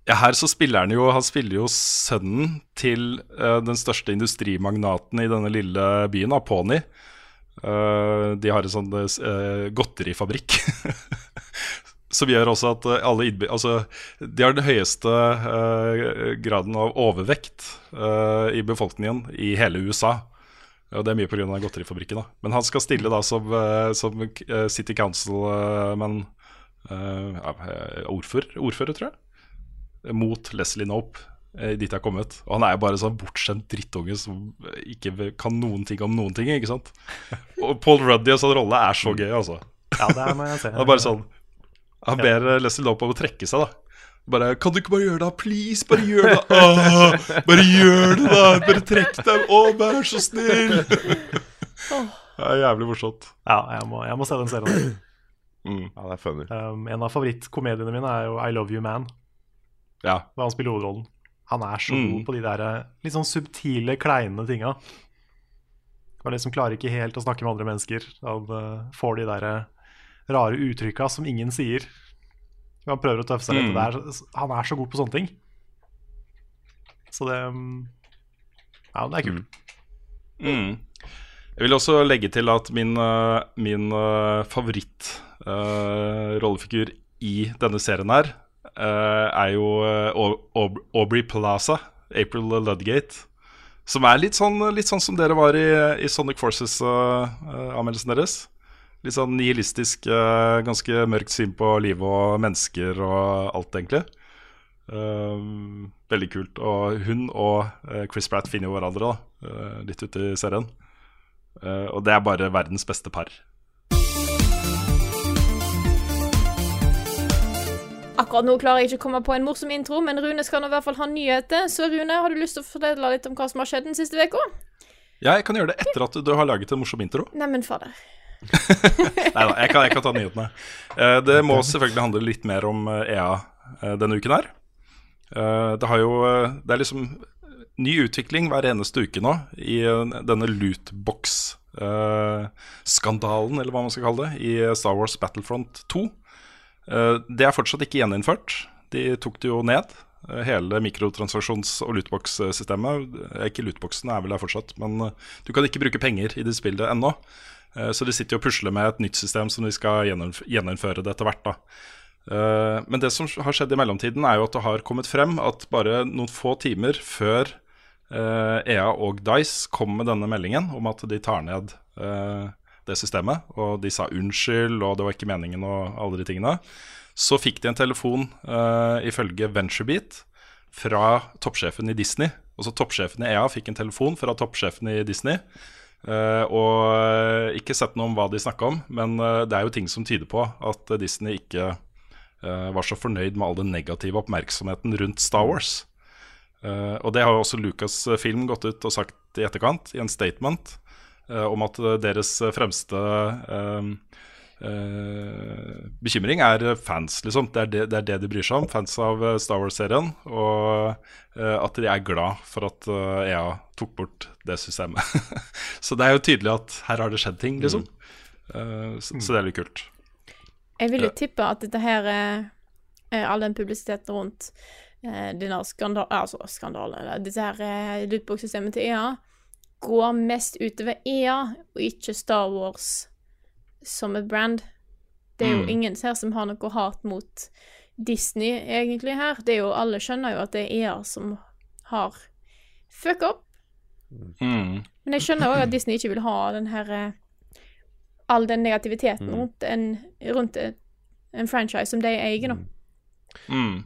Ja, her så spiller han jo Han spiller jo sønnen til uh, den største industrimagnaten i denne lille byen, Aponi. Pony. Eh, de har en sånn uh, godterifabrikk. Som gjør også at eh, alle innby... Altså, de har den høyeste eh, graden av overvekt eh, i befolkningen i hele USA. Og det er mye pga. godterifabrikken. da Men han skal stille da som, eh, som City Council-man ja, eh, ordfører, ordfører, tror jeg mot Leslie Knope eh, dit jeg har kommet. Og han er jo bare sånn bortskjemt drittunge som ikke kan noen ting om noen ting. ikke sant? Og Paul Ruddy og sånn rolle er så gøy, altså. Ja, det er når jeg ser Han er bare sånn Han ber ja. Leslie Lope om å trekke seg, da. Bare 'Kan du ikke bare gjøre det, please? Bare gjør det! Åh, bare gjør det, da! Bare trekk deg! Å, vær så snill!' Det er jævlig morsomt. Ja, jeg må, jeg må se den serien. Mm. ja, det er funny. Um, en av favorittkomediene mine er jo I Love You Man, Ja. Da han spiller hovedrollen. Han er så Mm. god på de der eh, litt sånn subtile, kleine tinga. Han liksom klarer ikke helt å snakke med andre mennesker. Han uh, får de der eh, rare uttrykka som ingen sier. Han prøver å tøffe seg litt. Mm. han er så god på sånne ting. Så det um, Ja, det er kult. Mm. Jeg vil også legge til at min, uh, min uh, favoritt-rollefigur i denne serien her uh, er jo uh, Au- Au- Aubrey Plaza, April Ludgate. Som er litt sånn, litt sånn som dere var i, i Sonic Forces-anmeldelsen deres. Litt sånn nihilistisk, uh, ganske mørkt syn på livet og mennesker og alt, egentlig. Um, veldig kult. Og hun og uh, Chris Pratt finner jo hverandre da, litt ute i serien. Uh, og det er bare verdens beste par. Akkurat nå klarer jeg ikke å komme på en morsom intro, men Rune skal nå i hvert fall ha nyheter. Så Rune, har du lyst til å fortelle litt om hva som har skjedd den siste uka? Ja, jeg kan gjøre det etter at du har laget en morsom intro. Neimen, fader. Nei da, jeg, jeg kan ta nyhetene. Eh, det må selvfølgelig handle litt mer om eh, EA eh, denne uken her. Det har jo Det er liksom ny utvikling hver eneste uke nå i denne lootbox-skandalen, eller hva man skal kalle det, i Star Wars Battlefront 2. Eh, det er fortsatt ikke gjeninnført. De tok det jo ned. Hele mikrotransaksjons- og lootbox-systemet. Ikke lootboxen er vel der fortsatt, men du kan ikke bruke penger i det spillet ennå. Eh, Så de sitter jo og pusler med et nytt system som de skal gjeninnf- gjeninnføre det etter hvert. da Eh, Men det som har skjedd i mellomtiden, er jo at det har kommet frem at bare noen få timer før eh, EA og Dice kom med denne meldingen om at de tar ned det systemet, og de sa unnskyld, og det var ikke meningen, og alle de tingene, så fikk de en telefon, ifølge VentureBeat, fra toppsjefen i Disney. Altså toppsjefen i EA fikk en telefon fra toppsjefen i Disney. Eh, og eh, ikke sett noe om hva de snakka om, men eh, det er jo ting som tyder på at Disney ikke var så fornøyd med all den negative oppmerksomheten rundt Star Wars. Eh, og det har jo også Lucasfilm gått ut og sagt i etterkant, i en statement, om at deres fremste eh, eh, bekymring, er fans, liksom. Det er det, det er det de bryr seg om. Fans av eh, Star Wars-serien. Og uh, at de er glad for at uh, EA tok bort det systemet. så det er jo tydelig at her har det skjedd ting, liksom. Eh, så, så det er litt kult. Jeg vil jo tippe at dette her All den publisiteten rundt eh, denne skandal, altså skandalen, eller dette her lootbox-systemet til EA, går mest utover EA, og ikke Star Wars som et brand. Det er jo Mm. ingen her som har noe hat mot Disney, egentlig, her. Det er jo, alle skjønner jo at det er EA som har fucka opp. Mm. Men jeg skjønner òg at Disney ikke vil ha den her eh, All den negativiteten Mm. rundt, en, rundt en, en franchise som de eier nå. Mm.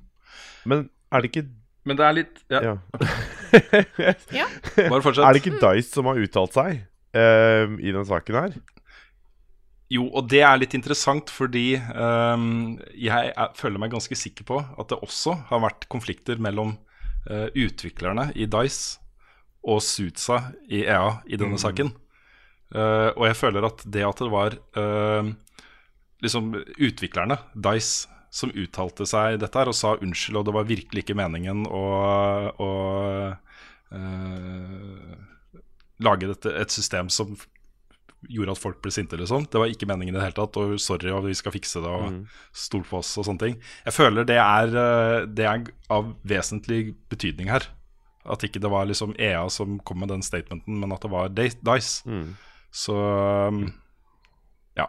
Men er det ikke Men det er litt Ja, Ja. bare fortsett. Er det ikke Dice som har uttalt seg uh, i den saken her? Jo, og det er litt interessant fordi um, jeg er, føler meg ganske sikker på at det også har vært konflikter mellom uh, utviklerne i Dice og Suitsa i EA i denne saken. Uh, og jeg føler at det at det var uh, liksom utviklerne, Dice, som uttalte seg dette her og sa unnskyld, og det var virkelig ikke meningen å, å eh, lage dette, et system som gjorde at folk ble sinte, liksom. Det var ikke meningen i det hele tatt, og sorry, og vi skal fikse det, og stol på oss og sånne ting. Jeg føler det er, eh, det er av vesentlig betydning her. At ikke det var liksom EA som kom med den statementen, men at det var Di- Dice. Mm. Så um, ja.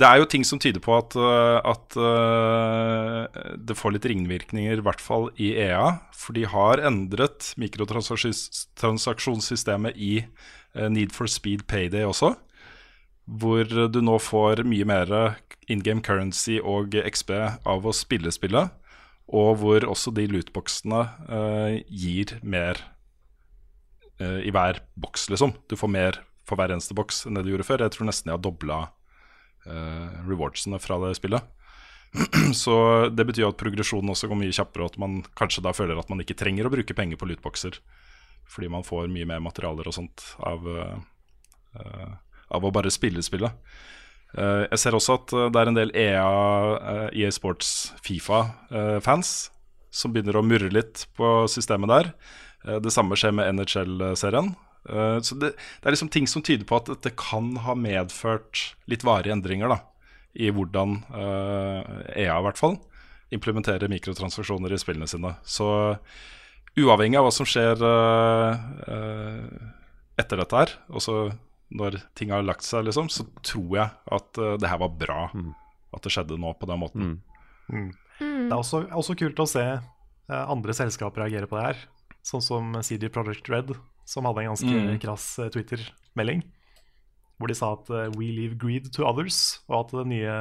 Det er jo ting som tyder på at, uh, at uh, det får litt ringvirkninger, i hvert fall i EA. For de har endret mikrotransaksjonssystemet i Need for Speed Payday også. Hvor du nå får mye mer in game currency og XB av å spille spillet. Og hvor også de lootboxene uh, gir mer uh, i hver boks, liksom. Du får mer for hver eneste boks enn det du gjorde før. Jeg tror nesten jeg har dobla uh, rewardsene fra det spillet. Så det betyr at progresjonen også går mye kjappere, og at man kanskje da føler at man ikke trenger å bruke penger på lootboxer. Fordi man får mye mer materialer og sånt av, eh, av å bare spille spillet. Uh, jeg ser også at eh, det er en del EA, EA Sports Fifa-fans som begynner å murre litt på systemet der. Det samme skjer med NHL-serien. Så det, det er liksom ting som tyder på at dette kan ha medført litt varige endringer da, i hvordan EA i hvert fall implementerer mikrotransaksjoner i spillene sine. Så uavhengig av hva som skjer eh, eh, etter dette her, også når ting har lagt seg, liksom, så tror jeg at uh, det her var bra at det skjedde nå på den måten. Mm. Det er også, også kult å se uh, andre selskaper reagere på det her. Sånn som CD Project Red, som hadde en ganske Mm. krass uh, Twitter-melding. Hvor de sa at 'we leave greed to others', og at det nye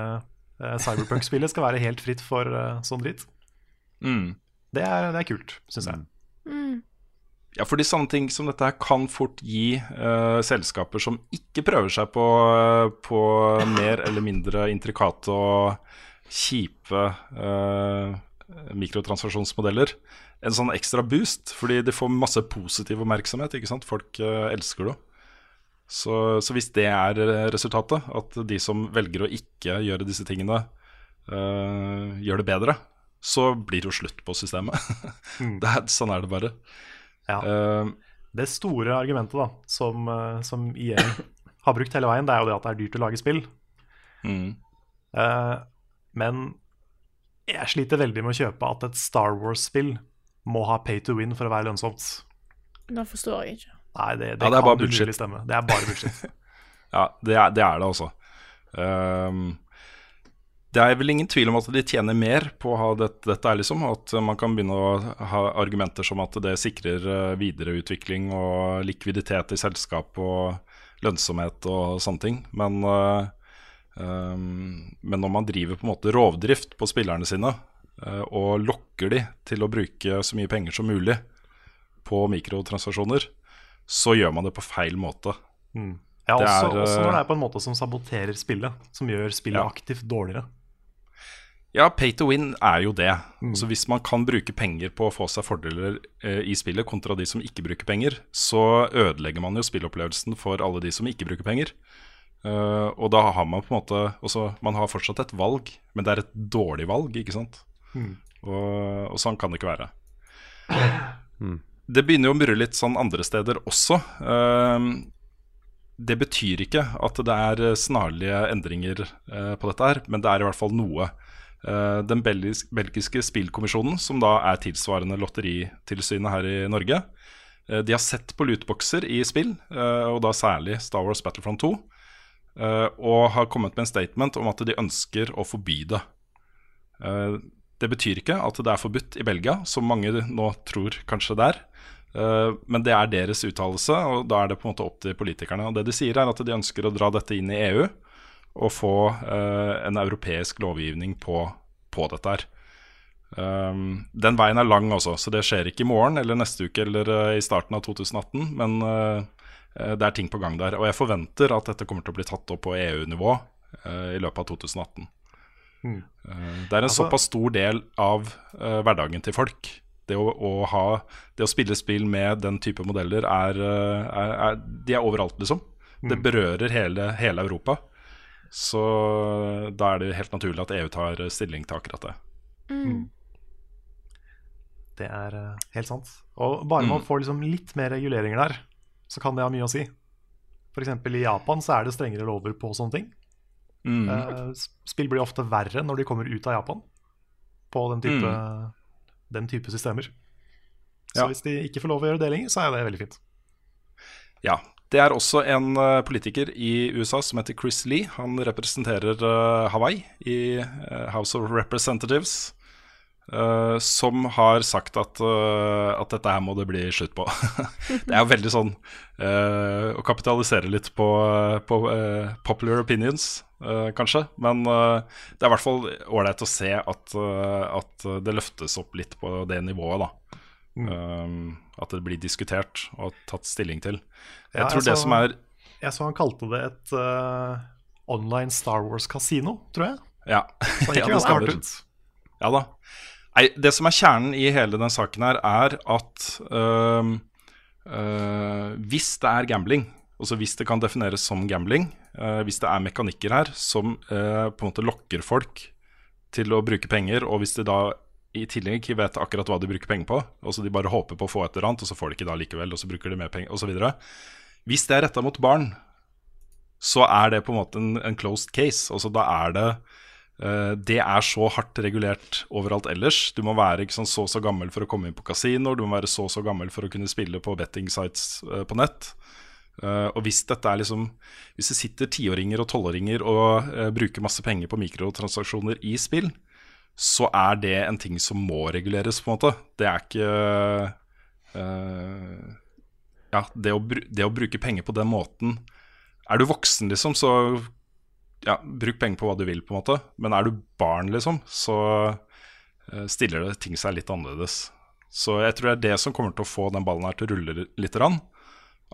Cyberpunk-spillet skal være helt fritt for sånn dritt. Mm. Det er, det er kult, syns jeg. Mm. Ja, fordi sånne ting som dette her kan fort gi uh, selskaper som ikke prøver seg på, på mer eller mindre intrikate og kjipe uh, mikrotransaksjonsmodeller, en sånn ekstra boost. Fordi de får masse positiv oppmerksomhet. ikke sant? Folk eh, elsker det. Så, så hvis det er eh, resultatet, at de som velger å ikke gjøre disse tingene, eh, gjør det bedre, så blir det jo slutt på systemet. det er, sånn er det bare. Ja. Uh, Det store argumentet da, som, eh, som EA har brukt hele veien, det er jo det at det er dyrt å lage spill. mm, Uh, men jeg sliter veldig med å kjøpe at et Star Wars-spill må ha pay to win for å være lønnsomt. Det forstår jeg ikke. Nei, det, det, Ja, det er kan bare umulig bullshit. stemme. Det er bare bullshit. ja, det er, det er det også. Ehm, det er vel ingen tvil om at de tjener mer på å ha dette, dette er liksom, at man kan begynne å ha argumenter som at det sikrer eh, videreutvikling og likviditet i selskap og lønnsomhet og sånne ting. Men, ehm, men når man driver på en måte rovdrift på spillerne sine eh, og lokker de til å bruke så mye penger som mulig på mikrotransaksjoner, så gjør man det på feil måte. Mm. Ja, også, er, også når det er på en måte som saboterer spillet, som gjør spillet Ja. aktivt dårligere. Ja, pay to win er jo det. Så Hvis man kan bruke penger på å få seg fordeler eh, i spillet kontra de som ikke bruker penger, så ødelegger man jo spillopplevelsen for alle de som ikke bruker penger. Uh, og da har man på en måte også, Man har fortsatt et valg, men det er et dårlig valg, ikke sant? Og, og sånn kan det ikke være. Det begynner jo å murre litt sånn andre steder også. Uh, det betyr ikke at det er snarlige endringer uh, på dette her, men det er i hvert fall noe. Eh, den belgis belgiske spillkommisjonen, som da er tilsvarende lotteritilsynet her i Norge, eh, de har sett på lootboxer i spill, eh, og da særlig Star Wars Battlefront 2, eh, og har kommet med en statement om at de ønsker å forby det. Det betyr ikke at det er forbudt i Belgia, som mange nå tror kanskje det er. Men det er deres uttalelse, og da er det på en måte opp til politikerne. Og det de sier, er at de ønsker å dra dette inn i EU og få eh, en europeisk lovgivning på, på dette her. Um, den veien er lang, også, så det skjer ikke i morgen eller neste uke eller uh, i starten av 2018. Men eh, det er ting på gang der. Og jeg forventer at dette kommer til å bli tatt opp på EU-nivå uh, i løpet av 2018. Mm. Det er en Altså- såpass stor del av hverdagen til folk. Det å, å ha, det å spille spill med den type modeller er, er, er De er overalt, liksom. Det berører hele, hele Europa. Så da er det helt naturlig at EU tar stilling til akkurat det. Det er eh, helt sant. Og bare man får liksom litt mer reguleringer der, så kan det ha mye å si. F.eks. i Japan så er det strengere lover på sånne ting. Mm. Eh, Spill blir ofte verre når de kommer ut av Japan på den type, den type systemer. Så Ja. hvis de ikke får lov å gjøre det lenger, så er det veldig fint. Ja. Det er også en eh, politiker i USA som heter Chris Lee. Han representerer eh, Hawaii i eh, House of Representatives. Uh, som har sagt at, uh, at dette her må det bli slutt på. det er jo veldig sånn uh, å kapitalisere litt på, på popular opinions, kanskje. Men det er i hvert fall ålreit å se at, at det løftes opp litt på det nivået, da. Um, at det blir diskutert og tatt stilling til. Jeg Ja, tror jeg det så- som er Jeg så han kalte det et uh, online Star Wars-kasino, tror jeg. Ja, Så det ja, gikk det stemmer. ut. Ja da. Nei, det som er kjernen i hele den saken her, er at øh, øh, hvis det er gambling, altså hvis det kan defineres som gambling, øh, hvis det er mekanikker her som øh, på en måte lokker folk til å bruke penger, og hvis de da i tillegg ikke vet akkurat hva de bruker penger på, og så de bare håper på å få et eller annet, og så får de ikke da likevel, og så bruker de mer penger, osv. Hvis det er retta mot barn, så er det på en måte en, en closed case. Altså da er det uh, det er så hardt regulert overalt ellers. Du må være ikke sånn, så så gammel for å komme inn på kasinoer. Du må være så så gammel for å kunne spille på betting sites uh, på nett. Uh, og hvis dette er liksom Hvis det sitter tiåringer og tolvåringer og bruker masse penger på mikrotransaksjoner i spill, så er det en ting som må reguleres, på en måte. Det er ikke uh, Ja, det å, det å bruke penger på den måten Er du voksen, liksom, så ja, bruk penger på hva du vil, på en måte. Men er du barn, liksom, så uh, stiller det ting seg litt annerledes. Så jeg tror det er det som kommer til å få den ballen her til å rulle litt. Rann.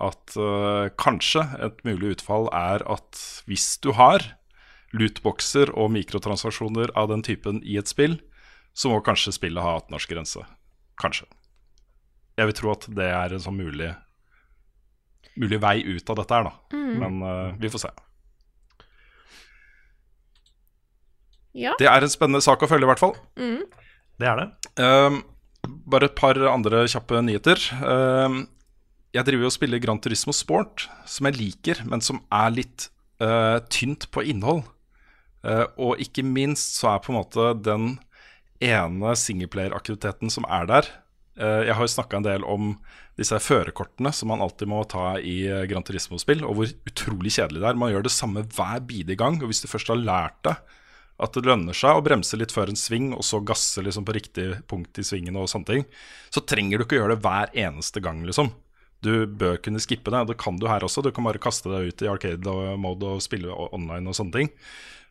At uh, kanskje et mulig utfall er at hvis du har lootboxer og mikrotransaksjoner av den typen i et spill, så må kanskje spillet ha 18-årsgrense. Kanskje. Jeg vil tro at det er en sånn mulig, mulig vei ut av dette her, da. Men uh, vi får se. Ja. Det er en spennende sak å følge, i hvert fall. Det er det. Ehm, bare et par andre kjappe nyheter. Ehm, jeg driver jo og spiller Gran Turismo Sport, som jeg liker, men som er litt uh, tynt på innhold. Eh, og ikke minst så er på en måte den ene singleplayer-aktiviteten som er der eh, Jeg har jo snakka en del om disse førerkortene som man alltid må ta i eh, Gran Turismo-spill, og hvor utrolig kjedelig det er. Man gjør det samme hver bidige gang, og hvis du først har lært deg at det lønner seg å bremse litt før en sving, og så gasse liksom på riktig punkt i svingen, og sånne ting, så trenger du ikke gjøre det hver eneste gang, liksom. Du bør kunne skippe det. Det kan du her også. Du kan bare kaste deg ut i arcade-mode og spille online og sånne ting.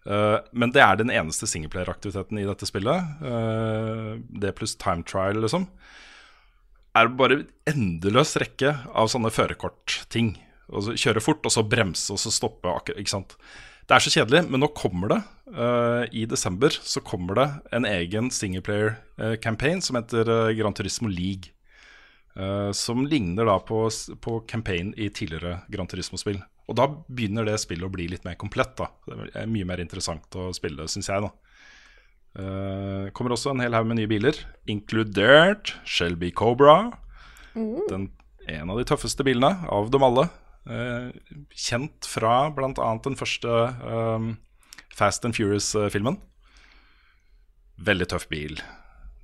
Eh, men det er den eneste singleplayer-aktiviteten i dette spillet. Uh, det pluss time trial, liksom. Er bare endeløs rekke av sånne førerkortting. Altså, kjøre fort, og så bremse, og så stoppe. Ikke sant? Det er så kjedelig, men nå kommer det. Uh, I desember så kommer det en egen singleplayer-campaign som heter uh, Gran Turismo League. som ligner da på, på campaign i tidligere Gran Turismo-spill. Og da begynner det spillet å bli litt mer komplett. da Det er mye mer interessant å spille, syns jeg. da uh, kommer også en hel haug med nye biler, inkludert Shelby Cobra. Den, en av de tøffeste bilene av dem alle. Uh, kjent fra bl.a. den første um, Fast and Furious-filmen. Veldig tøff bil.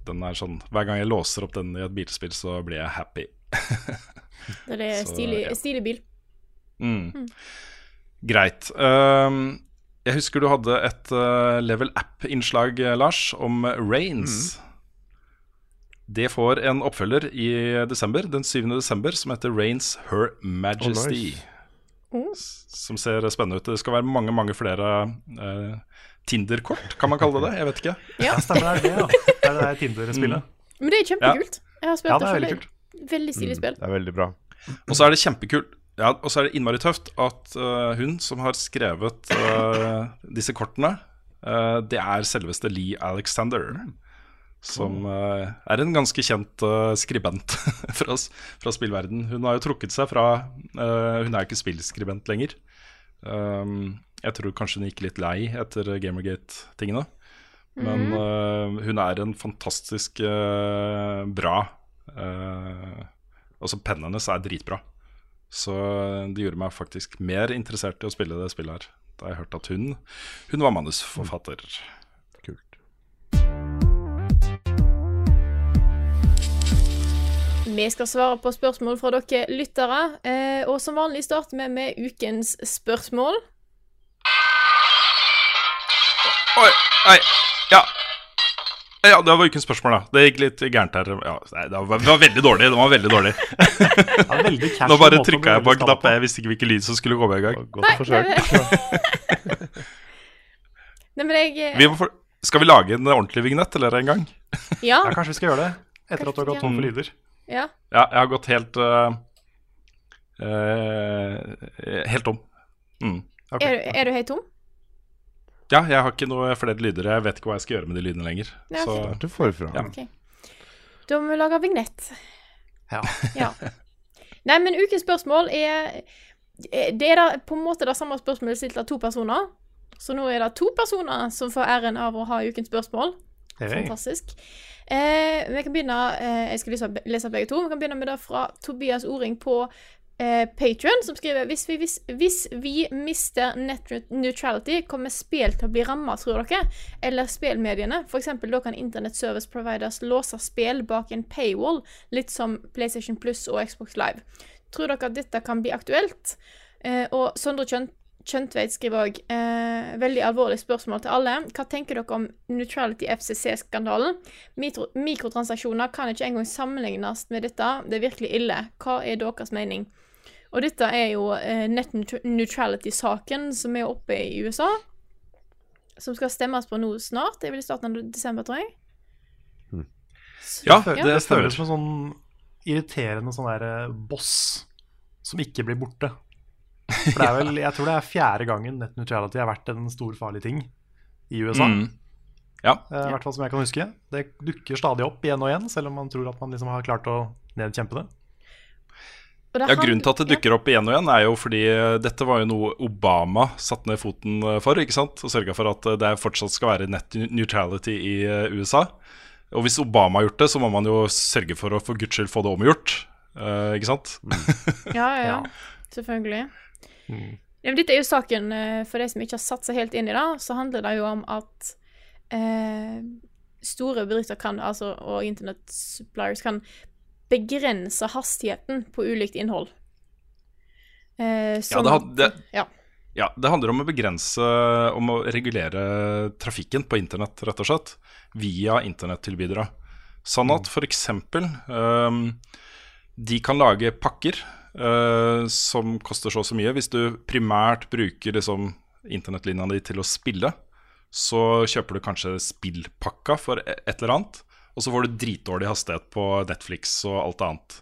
Den er sånn, Hver gang jeg låser opp den i et bilspill, så blir jeg happy. Det er stilig, ja. stilig bil. Mm. Greit. Um, jeg husker du hadde et uh, Level App-innslag, eh, Lars, om Rains. Det får en oppfølger i desember, den 7. desember, som heter Rains Her Majesty. Oh, nice. Som ser spennende ut. Det skal være mange, mange flere uh, Tinder-kort, kan man kalle det det? Jeg vet ikke. Ja. Stemmer det er det, ja. Det er det Tinder-spillet. Men det er kjempekult. Jeg har spilt Ja, det er veldig selv. kult. Veldig stilig spill. Det er veldig bra. Og så er det kjempekult ja, Og så er det innmari tøft at uh, hun som har skrevet uh, disse kortene, uh, det er selveste Lee Alexander. Som eh, er en ganske kjent skribent fra, fra spillverden. Hun har jo trukket seg fra Hun er jo ikke spillskribent lenger. Um, jeg tror kanskje hun gikk litt lei etter Gamergate-tingene. Men eh, hun er en fantastisk bra Altså, pennen hennes er dritbra. Så det gjorde meg faktisk mer interessert i å spille det spillet her. Da jeg hørte at hun, hun var manusforfatter. Kult. Vi skal svare på spørsmål fra dere lyttere, eh, og som vanlig starter vi med ukens spørsmål. Oi, oi, ja. Ja, det var ukens spørsmål, da. Det gikk litt gærent her. Ja, nei, det, var, det var veldig dårlig. Det var veldig dårlig. Ja, veldig Nå bare trykka jeg på en knapp. Jeg visste ikke hvilken lyd som skulle komme i gang. Godt Nei, forsøkt. nei, Nei, men jeg eh, Vi for... Skal vi lage en ordentlig vignett eller en gang? Ja. Ja, kanskje vi skal gjøre det etter at du har gått tom for lyder. ja. Ja, jeg har gått helt uh, uh, Helt tom. Mm. Okay. Er, er du helt tom? Ja, jeg har ikke noe flere lyder. Jeg vet ikke hva jeg skal gjøre med de lydene lenger. Ja. Så Starte forfra. Ja. Okay. Da må vi lage vignett. Ja. Ja. Nei, men ukens spørsmål er Det er da på en måte det samme spørsmålet stilt av to personer. Så nå er det to personer som får æren av å ha ukens spørsmål. Hey. Fantastisk. Eh, vi kan begynne eh, Jeg skal lese, lese begge to. Vi kan begynne med det fra Tobias Oring på eh, som skriver hvis vi, hvis, hvis vi mister net neutrality, kommer spill til å bli ramma, tror dere? Eller spillmediene? Eksempel, da kan Internet Service Providers låse spill bak en paywall, litt som PlayStation Plus og Xbox Live. Tror dere at dette kan bli aktuelt? Eh, og Sondre Kjønt Kjøntveit skriver òg eh, veldig alvorlig spørsmål til alle. Hva tenker dere om Neutrality FCC-skandalen? Mikro mikrotransaksjoner kan ikke engang sammenlignes med dette. Det er virkelig ille. Hva er deres mening? Og dette er jo eh, net neut- neutrality-saken som er oppe i USA. Som skal stemmes på nå snart. Det er vel i starten av desember, tror jeg. ja, Det, det det føles som en sånn irriterende sånn der eh, boss som ikke blir borte. For det er vel, Jeg tror det er fjerde gangen net neutrality har vært en stor, farlig ting i USA. Mm. Ja. Eh, I hvert fall som jeg kan huske. Det dukker stadig opp igjen og igjen, selv om man tror at man liksom har klart å nedkjempe det. Ja, Grunnen til at det dukker opp igjen og igjen, er jo fordi eh, dette var jo noe Obama satte ned foten eh, for. ikke sant? Og sørga for at eh, det fortsatt skal være net neutrality i USA. Og hvis Obama har gjort det, så må man jo sørge for å for guds skyld få det omgjort. Uh, ikke sant? Ja, ja, ja. Ja. Selvfølgelig. Mm. Ja, men dette er jo saken, for de som ikke har satt seg helt inn i det, så handler det jo om at eh, store bedrifter kan, altså, og internett-suppliers kan begrense hastigheten på ulikt innhold. Eh, Ja, sånn det, det, ja. ja, det handler om å begrense Om å regulere trafikken på internett, rett og slett. Via internettilbydere. Sånn at f.eks. Um, de kan lage pakker eh, som koster så og så mye. Hvis du primært bruker liksom, internettlinja di til å spille, så kjøper du kanskje spillpakka for e- et eller annet. Og så får du dritdårlig hastighet på Netflix og alt annet.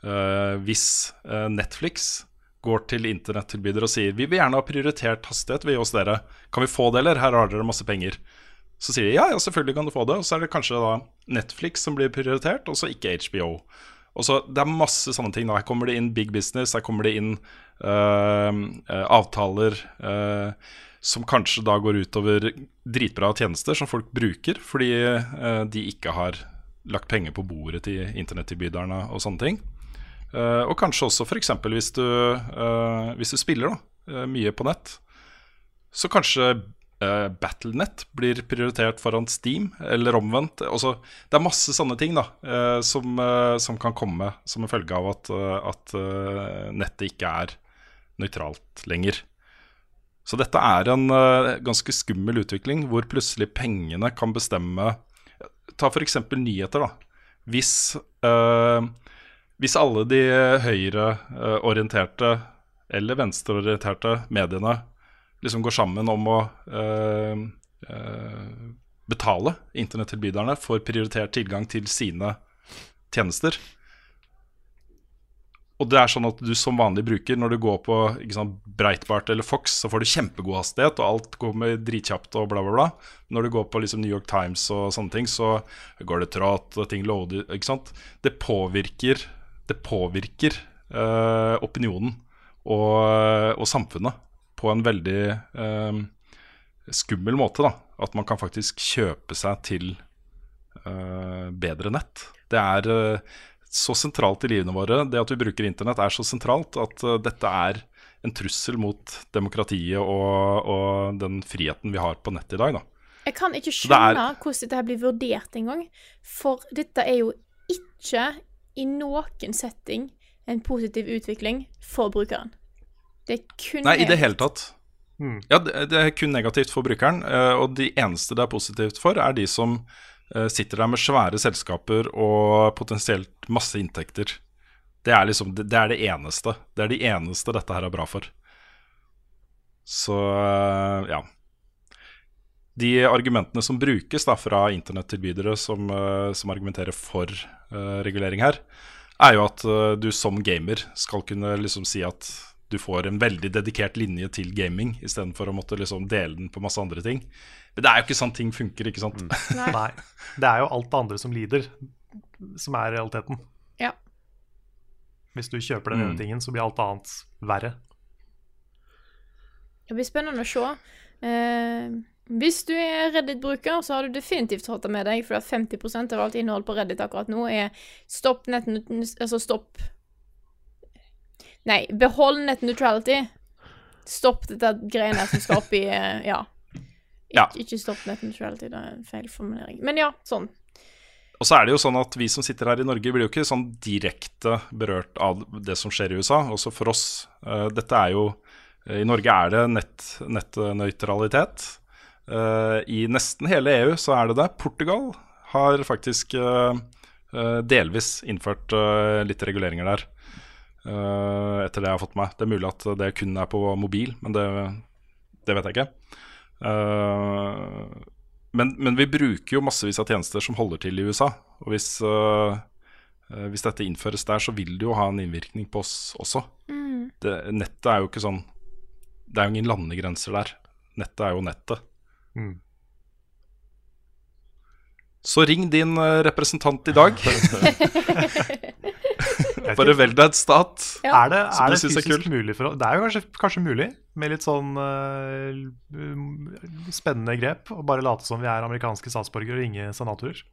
Uh, hvis uh, Netflix går til internettilbyder og sier vi vil gjerne ha prioritert hastighet ved hos dere, kan vi få det, eller? Her har dere masse penger. Så sier de ja, ja, selvfølgelig kan du få det. Og så er det kanskje da Netflix som blir prioritert, og så ikke HBO. Og så Det er masse sånne ting. Da. Her kommer det inn big business, her kommer det inn avtaler øh, som kanskje da går utover dritbra tjenester som folk bruker fordi de ikke har lagt penger på bordet til internettilbyderne og sånne ting. Og kanskje også f.eks. Hvis, du, hvis du spiller da, mye på nett, så kanskje Battlenet blir prioritert foran Steam, eller omvendt. Også, det er masse sånne ting da, som, som, kan komme som en følge av at, at nettet ikke er nøytralt lenger. Så dette er en ganske skummel utvikling, hvor plutselig pengene kan bestemme Ta f.eks. nyheter. da Hvis hvis alle de høyreorienterte eller venstreorienterte mediene liksom går sammen om å øh, øh, betale internettilbyderne for prioritert tilgang til sine tjenester. Og det er sånn at du som vanlig bruker, når du går på sant, Breitbart eller Fox, så får du kjempegod hastighet, og alt går med dritkjapt og bla, bla, bla. Når du går på liksom, New York Times og sånne ting, så går det trått, og ting loader Ikke sant. Det påvirker det påvirker øh, opinionen og, og, samfunnet på en veldig øh, skummel måte. da At man kan faktisk kjøpe seg til øh, bedre nett. Det er så sentralt i livene våre. Det at vi bruker internett, er så sentralt at dette er en trussel mot demokratiet og, og, den friheten vi har på nett i dag. Da. Jeg kan ikke skjønne er... hvordan dette blir vurdert engang. For dette er jo ikke i noen setting en positiv utvikling for brukeren. Det er kun Nei, i det hele tatt. Mm. Ja, det, det, er kun negativt for brukeren. Eh, og de eneste det er positivt for, er de som eh, sitter der med svære selskaper og potensielt masse inntekter. Det er liksom det, er det eneste. Det er de eneste dette her er bra for. Så eh, ja. De argumentene som brukes da fra internettilbydere som, som argumenterer for uh, regulering her, er jo at uh, du som gamer skal kunne liksom si at du får en veldig dedikert linje til gaming, istedenfor å måtte liksom dele den på masse andre ting. Men det er jo ikke sånn ting funker, ikke sant? Mm. Nei. Det er jo alt det andre som lider, som er realiteten. Ja. Hvis du kjøper den ene mm. tingen, så blir alt annet verre. Det blir spennende å se. Uh, hvis du er Reddit-bruker, så har du definitivt hatt det med deg, for at 50 av alt innhold på Reddit akkurat nå er stopp nett... Altså stopp Nei, behold net neutrality. Stopp dette greiene som skal opp i eh, Ja. Ik ja. Ikke stopp net neutrality, det er en feil formulering. Men ja, sånn. Og så er det jo sånn at Vi som sitter her i Norge, blir jo ikke sånn direkte berørt av det som skjer i USA. Også for oss. Uh, dette er jo I Norge er det nett, nettnøytralitet. Uh, I nesten hele EU så er det det. Portugal har faktisk delvis innført litt reguleringer der. etter det jeg har fått med. Det er mulig at det kun er på mobil, men det, det vet jeg ikke. Men, men, vi bruker jo massevis av tjenester som holder til i USA. Og hvis, hvis dette innføres der, så vil det jo ha en innvirkning på oss også. Mm. Det, nettet er jo ikke sånn Det er jo ingen landegrenser der. Nettet er jo nettet. Mm. Så ring din eh, representant i dag. Bare velg deg et stat ja. Er det, er det fysisk er mulig for Det er jo kanskje, kanskje mulig, med litt sånn uh, spennende grep, å bare late som vi er amerikanske statsborgere og ringe senatorer.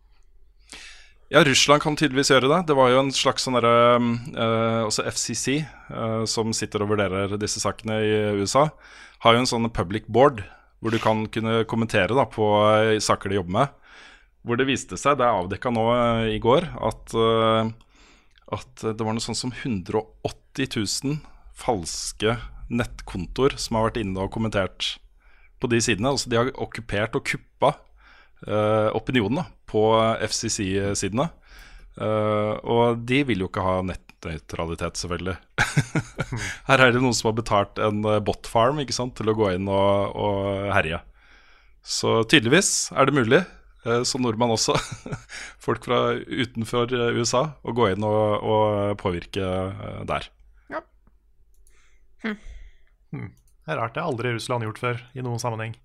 Ja, Russland kan tydeligvis gjøre det. Det var jo en slags sånn derre uh, Også FCC, uh, som sitter og vurderer disse sakene i USA, har jo en sånn public board hvor du kan kunne kommentere da, på saker de jobber med. Hvor det viste seg, det er avdekka nå i går, at, at det var noe sånn som 180 000 falske nettkontoer som har vært inne og kommentert på de sidene. Altså de har okkupert og kuppa uh, opinionen da, på FCC-sidene. Uh, og de vil jo ikke ha nett nettnøytralitet, selvfølgelig. Her er det noen som har betalt en eh, botfarm til å gå inn og, og herje. Så tydeligvis er det mulig, eh, som nordmann også, folk fra utenfor eh, USA, å gå inn og, og påvirke der. Ja. Hm. Hm. Det er rart. Det har aldri Russland gjort før i noen sammenheng.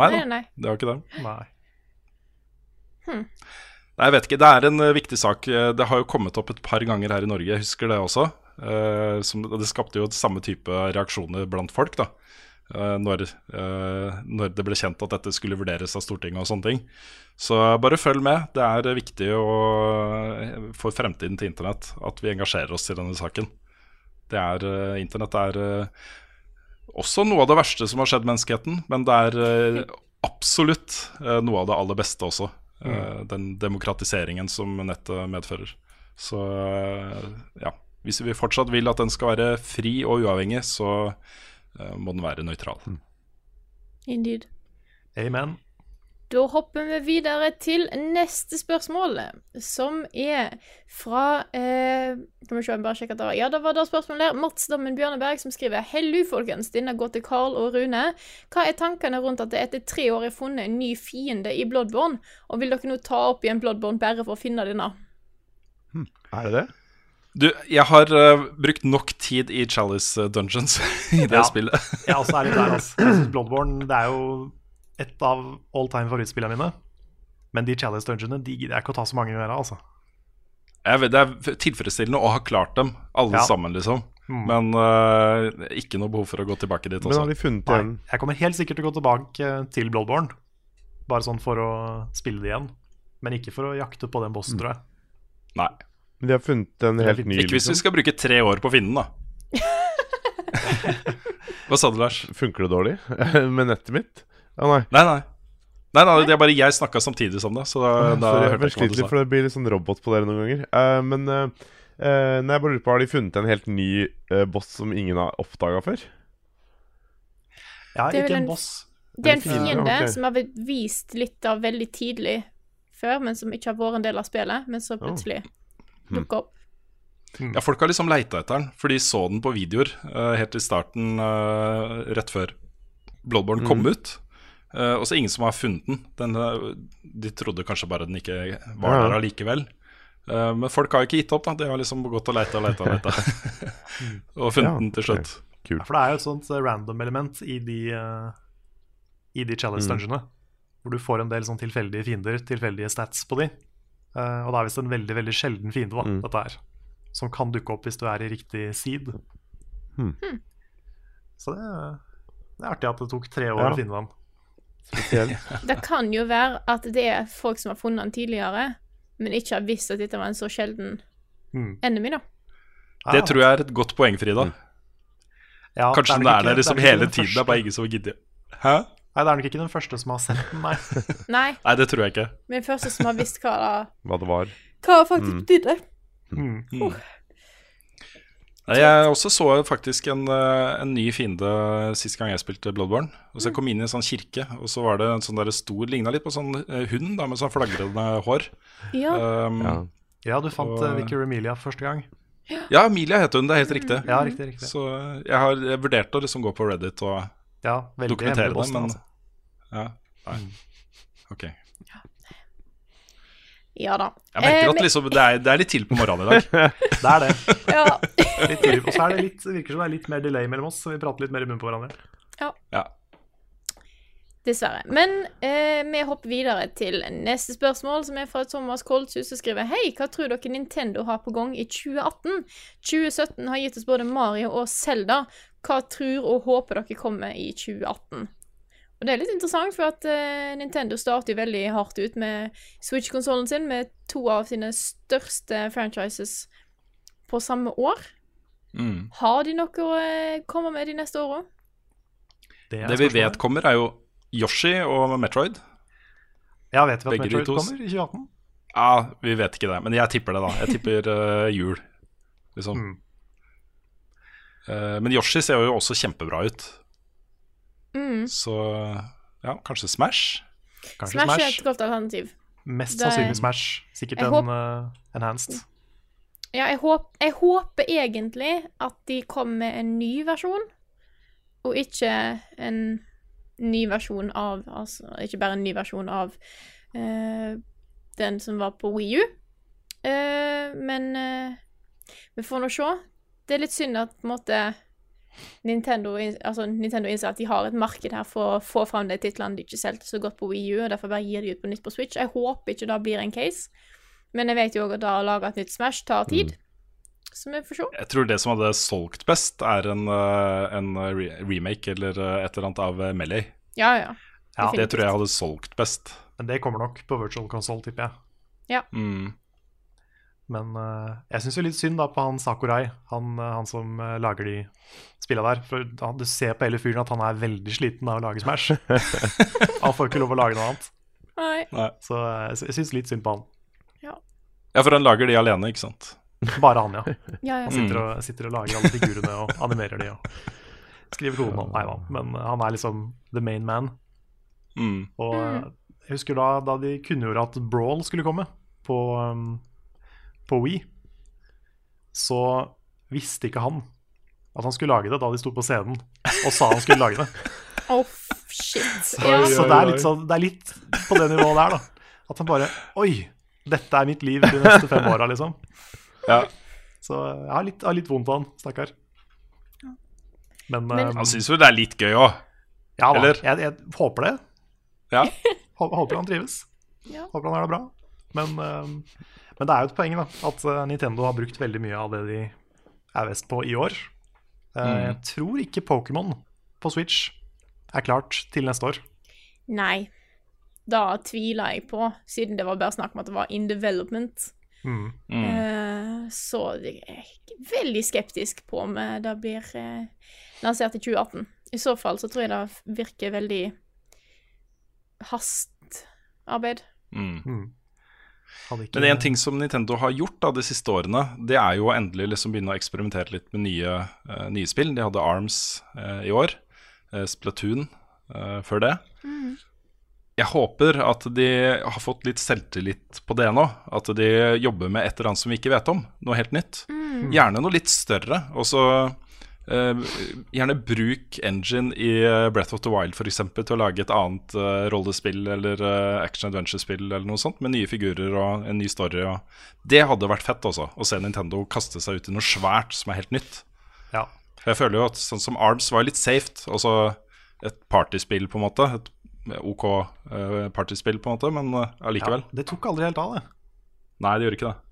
Nei da, det har ikke det. Nei. Hm. Nei, jeg vet ikke. Det er en eh, viktig sak. Eh, Det har jo kommet opp et par ganger her i Norge, jeg husker det også. Eh, som, det skapte jo samme type reaksjoner blant folk, da. Eh, når, eh, når det ble kjent at dette skulle vurderes av Stortinget og sånne ting. Så bare følg med. Det er eh, viktig å, for fremtiden til internett at vi engasjerer oss i denne saken. Det er, eh, internett er eh, også noe av det verste som har skjedd menneskeheten, men det er eh, absolutt eh, noe av det aller beste også. Mm. Den demokratiseringen som nettet medfører. Så eh, ja, hvis vi fortsatt vil at den skal være fri og uavhengig, så eh, må den være nøytral. Indeed. Amen. Da hopper vi videre til neste spørsmål, som er fra eh, Kan vi se, jeg bare sjekke at det var Ja, det var da spørsmålet der. Mats Dammen Bjørneberg som skriver Hello, folkens. Denne går til Carl og Rune. Hva er tankene rundt at det etter tre år er funnet en ny fiende i Bloodborne? Og vil dere nå ta opp igjen Bloodborne bare for å finne denne? Er det det? Du, jeg har uh, brukt nok tid i Chalice Dungeons i det Ja. spillet. Jeg også er litt der, altså. Jeg synes Bloodborne det er jo et av all time favorittspillene mine. Men de Chalice Dungeonene de gidder jeg ikke å ta så mange mer av, altså. Jeg vet, det er tilfredsstillende å ha klart dem, alle Ja. sammen, liksom. Mm. Men uh, ikke noe behov for å gå tilbake dit Men også. har de funnet Nei, igjen jeg kommer helt sikkert til å gå tilbake til Bloodborne. Bare sånn for å spille det igjen. Men ikke for å jakte på den bossen, tror jeg. Nei. Men De har funnet en helt ny Ikke hvis vi liksom. skal bruke tre år på å finne den, da. Hva sa du, Lars? Funker det dårlig med nettet mitt? Ja, nei. Nei, nei. Nei, nei, det er bare jeg snakka samtidig som det. Så da, da Sorry, jeg hørte jeg ikke hva sliter du litt, sa. for det blir litt sånn robot på dere noen ganger. Uh, men uh, nei, jeg bare lurer på, har de funnet en helt ny uh, boss som ingen har oppdaga før? Ja, Det er ikke en- en boss. Det er en fiende ja, fiende som har vist litt av veldig tidlig før, men som ikke har vært en del av spillet, men så plutselig dukker opp. Ja, folk har liksom leita etter den, for de så den på videoer uh, helt i starten, uh, rett før Bloodborne kom ut. Uh, og så ingen som har funnet den. den de trodde kanskje bare den ikke var Ja. der allikevel. Uh, men folk har jo ikke gitt opp, da. De har liksom gått og leita og leita og leita. og funnet Ja, den til slutt. Ja, for det er jo et sånt eh, random element i de, uh, i de challenge Mm. dungeonene. Hvor du får en del sånn tilfeldige fiender, tilfeldige stats på de. Eh, og det er visst en veldig veldig sjelden fiende, da, Mm. dette her. Som kan dukke opp hvis du er i riktig seed. Hmm. Så det, det er artig at det tok tre år Ja. å finne den. Spesielt. Det kan jo være at det er folk som har funnet den tidligere, men ikke har visst at dette var en så sjelden Mm. enemy, da. Det tror jeg er et godt poeng, Frida. Ja, Kanskje den nok er der liksom det er hele tiden. Det er bare ingen som gidder. Hæ? Nei, det er nok ikke den første som har sett den, nei. Nei, Nei, det tror jeg ikke. men første som har visst hva det, Hva det var. hva faktisk betydde. Mm. Nei, Jeg også så faktisk en, eh, en ny fiende sist gang jeg spilte Bloodborne. Og så jeg kom inn i en sånn kirke, og så var det en sånn der stor Ligna litt på sånn eh, hund da, med sånn flagrende hår. Ja. Um, Ja. Ja, du fant Og- uh, Vicky Remilia første gang. ja, Emilia heter hun, det er helt riktig. Ja, riktig, riktig. Så jeg har jeg vurdert å liksom gå på Reddit og Ja, veldig dokumentere det, men altså. ja, nei. Ok. ja da. Jeg merker Eh, at liksom, det, er, det er litt tidlig på morgenen i dag. Det er det. ja. Litt tidlig. Så er det litt, det virker som det er litt mer delay mellom oss, så vi prater litt mer i munnen på hverandre. Ja. Dessverre. Men eh, vi hopper videre til neste spørsmål, som er fra Thomas Koltshus, som skriver Hei, hva tror dere Nintendo har på gang i 2018? 2017 har gitt oss både Mario og Zelda. Hva tror og håper dere kommer i 2018? Og det er litt interessant, for at uh, Nintendo starter veldig hardt ut med Switch-konsollen sin, med to av sine største franchises på samme år. Mm. Har de noe å eh, komme med de neste åra? Det, Det vi vet kommer, er jo Yoshi og Metroid. Ja, vet vi at Begge Metroid kommer i 2018? Ja, vi vet ikke det, men jeg tipper det, da. Jeg tipper uh, jul, liksom. Mm. Eh, men Yoshi ser jo også kjempebra ut, Mm. så ja, kanskje Smash? Kanskje Smash, Smash. er et godt alternativ. Mest Det sannsynlig Smash. Sikkert en eh, enhanced. Ja, jeg, håp, jeg håper egentlig at de kommer med en ny versjon, og ikke en ny versjon av Altså ikke bare en ny versjon av uh, den som var på Wii U. Eh, men uh, vi får nå se. Det er litt synd at på en måte Nintendo, altså Nintendo innser at de har et marked her for å få fram de titlene de ikke solgte så godt på Wii U, og derfor bare gir de ut på nytt på Switch. Jeg håper ikke det blir en case, men jeg vet jo òg at da å lage et nytt Smash tar tid. som vi får se. Jeg tror det som hadde solgt best, er en, eh, en re remake eller eh, et eller annet av Melly. Melee. Ja, ja. Ja, Det tror jeg hadde solgt best. Men det kommer nok på virtual console, tipper jeg. Ja. Mm. Men eh, jeg syns jo litt synd da på han Sakurai, han, eh, han som eh, lager de spilla der. For han, du ser på hele fyren at han er veldig sliten av å lage Smash. han får ikke lov å lage noe annet. Nei. Nei. Så jeg, jeg syns litt synd på han. Ja, for han lager de alene, ikke sant? Bare han, ja. Ja, ja. Sitter og, sitter og lager alle figurene og animerer de og skriver koden. Nei da, men han er liksom the main man. Mm. Og eh, jeg husker da, da de kunngjorde at Brawl skulle komme på, um, på Wii, så visste ikke han at han skulle lage det da de sto på scenen og sa han skulle lage det. Oh, shit. Ja. Så det er litt, sånn, det er litt på det nivået der, da. At han bare Oi, dette er mitt liv de neste fem åra, liksom. Ja. Så jeg har litt, har litt vondt av han, stakkar. Men, Men- um, Han syns jo det er litt gøy òg. ja, da, eller? jeg, jeg håper det. Ja. Håper han trives. Ja. Håper han har det bra. Men, eh, men det er jo et poeng da, at eh, Nintendo har brukt veldig mye av det de er best på i år. Eh, Mm. Jeg tror ikke Pokémon på Switch er klart til neste år. Nei. Da tviler jeg på, siden det var bare snakk om at det var in development. Mm. Mm. Eh, så jeg er veldig skeptisk på om det blir lansert i 2018. I så fall så tror jeg det virker veldig hastarbeid. Mm. Mm. Ikke, Men en ting som Nintendo har gjort da de siste årene, det er jo å endelig liksom begynne å eksperimentere litt med nye, uh, nye spill. De hadde Arms uh, i år, uh, Splatoon før det. Jeg håper at de har fått litt selvtillit på det nå. At de jobber med et eller annet som vi ikke vet om. Noe helt nytt. Gjerne noe litt større. Og så gjerne bruk engine i eh, Breath of the Wild for eksempel, til å lage et annet eh, rollespill eller eh, action adventure-spill eller noe sånt, med nye figurer og en ny story. Det hadde vært fett også, å se Nintendo kaste seg ut i noe svært som er helt nytt. Ja. Jeg føler jo at sånn som Arms var litt safe, altså et partyspill på en måte. Et OK eh, partyspill på en måte, men eh, allikevel. Ja, det tok aldri helt av, det. Nei, det gjorde ikke det.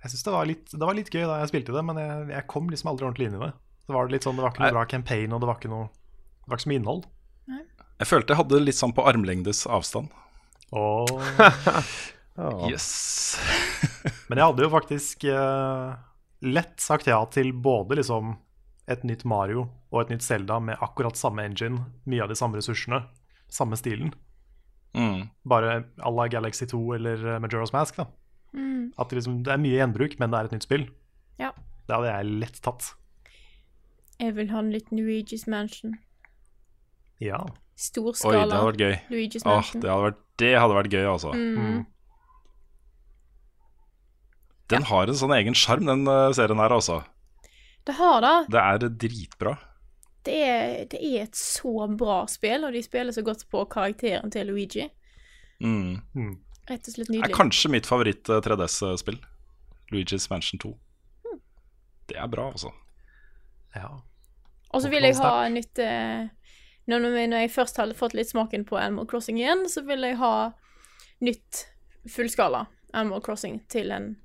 Jeg synes det var, litt, det var litt gøy da jeg spilte det, men jeg, jeg kom liksom aldri ordentlig inn i det. Det var litt sånn, det var ikke noe bra campaign, og det var ikke noe Det var ikke så mye innhold. Jeg følte jeg hadde litt sånn på armlengdes avstand. Oh. oh. Yes. men jeg hadde jo faktisk uh, lett sagt ja til både liksom et nytt Mario og et nytt Zelda med akkurat samme engine, mye av de samme ressursene, samme stilen. Mm. Bare à la Galaxy 2 eller Majora's Mask. da At det, liksom, det er mye gjenbruk, men det er et nytt spill. Ja. Det hadde jeg lett tatt. Jeg vil ha en liten Luigi's Mansion. Ja. Oi, det Storskala hadde vært gøy. Luigi's Åh, Mansion. det, hadde vært, det hadde vært gøy, altså. Mm. Den har en sånn egen sjarm, den eh, serien her, altså. Det har det. Det er dritbra. Det er, det er et så bra spill, og de spiller så godt på karakteren til Luigi. Mm. Mm. Rett og slett Det er kanskje mitt favoritt eh, 3DS-spill. Luigi's Mansion 2. Det er bra, altså. ja. Og så vil jeg ha nytt eh, når, når når jeg først har fått litt smaken på Animal Crossing igjen, så vil jeg ha nytt fullskala Animal Crossing til en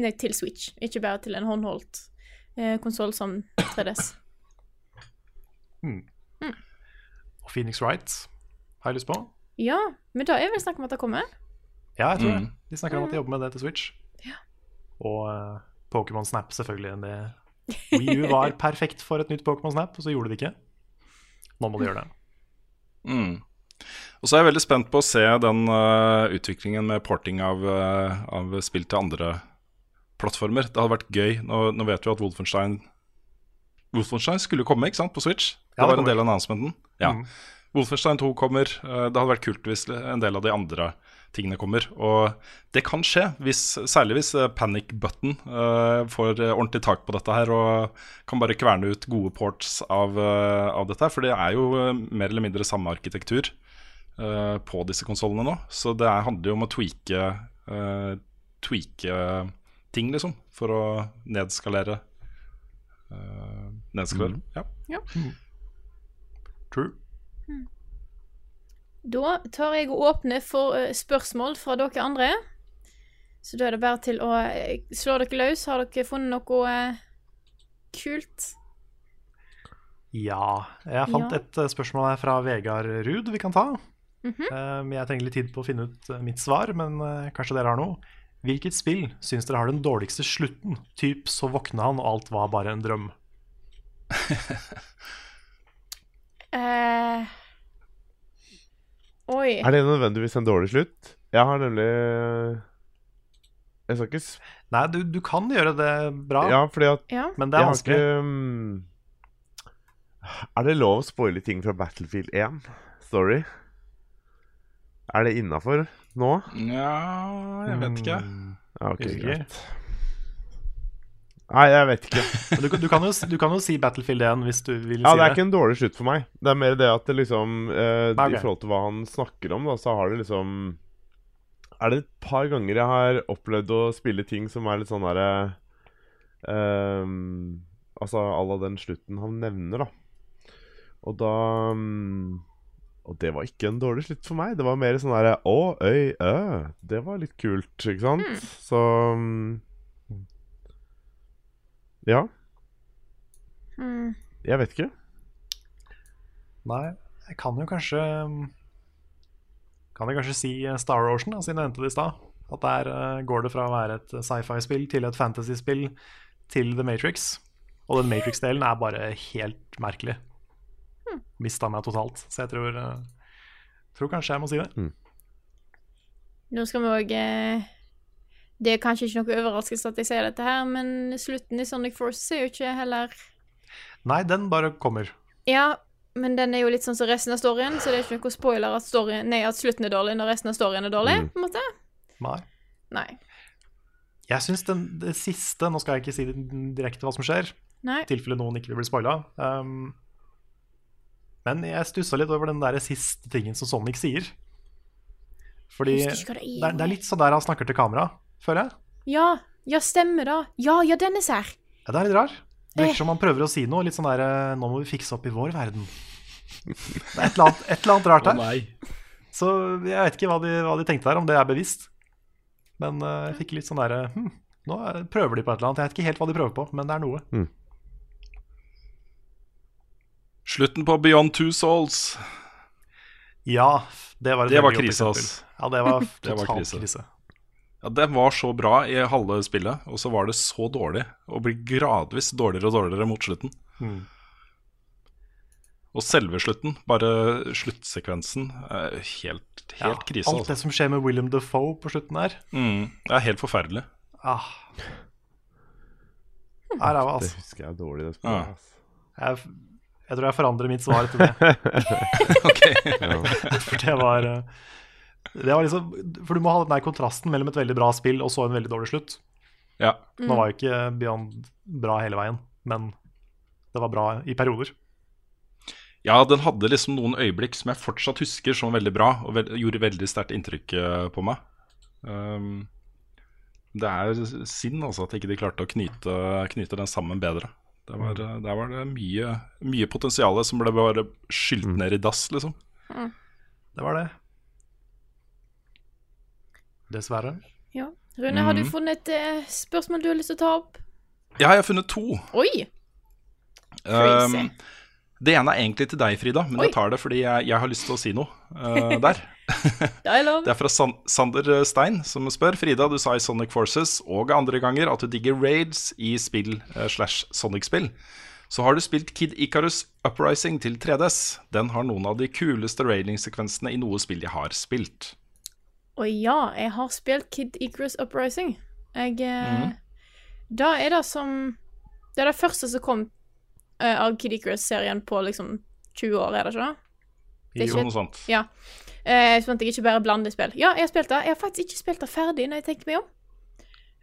Nei, til Switch, ikke bare til en håndholdt eh, konsoll som 3DS. Og Phoenix Wright har jeg lyst på. Ja, men da er vel snakk om at det kommer? Ja, jeg tror det. Mm. De snakker om at de jobber med det til Switch. Ja. Og uh, Pokémon Snap, selvfølgelig. Det Wii U var perfekt for et nytt Pokémon Snap, og så gjorde de ikke. Nå må de gjøre det. Mm. Og så er jeg veldig spent på å se den uh, utviklingen med porting av, uh, av spill til andre plattformer. Det hadde vært gøy. Nå, nå vet vi at Wolfenstein Wolfenstein skulle komme ikke sant, på Switch. Det Ja, det var en del av annonsementen. Ja. Mm. Wolfenstein 2 kommer. Uh, Det hadde vært kult hvis en del av de andre tingene kommer. Og det kan skje, hvis, særlig hvis eh, Panic Button uh, får eh, ordentlig tak på dette her og kan bare kverne ut gode ports av, uh, av dette. her, For det er jo mer eller mindre samme arkitektur uh, på disse konsollene nå. Så det er, handler jo om å tweake, eh, tweake ting, liksom, for å nedskalere uh, nedskalere. Ja. True. Da tar jeg og åpner for eh, spørsmål fra dere andre. Så da er det bare til å eh, slå dere løs. Har dere funnet noe eh, kult? Ja. Jeg fant Ja. et spørsmål her fra Vegard Ruud vi kan ta. Mm -hmm. jeg trenger litt tid på å finne ut mitt svar, men kanskje dere har noe. Hvilket spill syns dere har den dårligste slutten? Typ så våkna han, og alt var bare en drøm. Eh, oi. Er det nødvendigvis en dårlig slutt? Jeg har nemlig Jeg skal ikke Nei, du, du kan gjøre det bra, Ja, fordi at Ja. men det er har vanskelig. ikke mm, Er det lov å spoile ting fra Battlefield 1? Story? Er det innafor nå? ja, jeg vet ikke. Mm, Ja, ok, greit. Nei, jeg vet ikke. Du, du, kan jo, du kan jo si Battlefield 1 hvis du vil Ja, si Det er det. ikke en dårlig slutt for meg. Det er mer det at det liksom eh, okay. I forhold til hva han snakker om, da, så har det liksom Er det et par ganger jeg har opplevd å spille ting som er litt sånn derre ehm, Altså à la den slutten han nevner, da. Og da mm, Og det var ikke en dårlig slutt for meg. Det var mer sånn derre Å, øy, ø. Det var litt kult, ikke sant? Så mm, Ja. Mm. Jeg vet ikke. Nei, jeg kan jo kanskje Kan jeg kanskje si Star Ocean, siden jeg nevnte det i stad. At der eh, går det fra å være et sci-fi-spill til et fantasy-spill til The Matrix. Og den Matrix-delen er bare helt merkelig. Mista meg totalt. Så jeg tror, eh, tror kanskje jeg må si det. Nå skal vi òg Det er kanskje ikke noe overraskelse at jeg sier dette her, men slutten i Sonic Forces er jo ikke heller Nei, den bare kommer. Ja, men den er jo litt sånn som resten av storyen, så det er ikke noe spoiler at, storyen, nei, at slutten er dårlig når resten av storyen er dårlig, Mm. på en måte. Nei. Nei. Jeg syns det siste Nå skal jeg ikke si direkte hva som skjer, i tilfelle noen ikke vil bli spoila. Um, men jeg stussa litt over den der siste tingen som Sonic sier. Fordi det er. er, det er litt sånn der han snakker til kamera, føler jeg. Ja, ja, stemmer da. Ja, ja, den er sær. Ja, det er litt rar. Det Eh. virker som han prøver å si noe. Litt sånn der eh, Nå må vi fikse opp i vår verden. Det er et eller annet, et eller annet rart her. nei. Så jeg vet ikke hva de, hva de tenkte der, om det er bevisst. Men uh, jeg fikk litt sånn derre hm, Nå er- prøver de på et eller annet. Jeg vet ikke helt hva de prøver på, men det er noe. Slutten på Beyond Two Souls. Ja, det var et Det var krise, ass. Ja, det var Det var totalt krise. krise. Ja, Den var så bra i halve spillet, og så var det så dårlig. Og blir gradvis dårligere og dårligere mot slutten. Mm. Og selve slutten, bare sluttsekvensen, er helt, Ja, krise. alt Altså. det som skjer med William Defoe på slutten der Mm, det er helt forferdelig. ah. Er ræva, Det altså. husker jeg dårlig. Det Ja. spillet, ass. Jeg, jeg tror jeg forandrer mitt svar etter det. Ok, For det var Uh, Det liksom For du må ha den der kontrasten mellom et veldig bra spill og så en veldig dårlig slutt. ja. Mm. Nå var jo ikke Beyond bra hele veien, men det var bra i perioder. ja, den hadde liksom noen øyeblikk som jeg fortsatt husker som veldig bra, og vel, gjorde veldig sterkt inntrykk eh, på meg. Um, det er synd altså at ikke de klarte å knyte, knyte den sammen bedre. Der var, eh, der var det mye, mye potensial som ble bare skylt ned i dass, liksom. Det var det. Dessverre. Ja. Rune, har du Mhm. funnet et eh, spørsmål du har lyst til å ta opp? Ja, jeg har funnet to. Oi! Crazy. Um, det ene er egentlig til deg, Frida, men Oi. jeg tar det fordi jeg, jeg har lyst til å si noe uh, der. Det er lov. Det er fra San Sander Stein som spør. Frida, du sa i Sonic Forces og andre ganger at du digger raids i spill uh, slash Sonic-spill. Så har du spilt Kid Icarus Uprising til 3DS. Den har noen av de kuleste railing-sekvensene i noe spill jeg har spilt. Og ja, jeg har spilt Kid Icarus Uprising. Jeg mm. Da er det som Det er det første som kom uh, av Kid Icarus-serien på liksom 20 år, er det ikke det? Det er Jo, noe sånt. Ja. Uh, sånn at jeg ikke bare blander spill. Ja, jeg har spilt det. Jeg har faktisk ikke spilt det ferdig når jeg tenker meg om.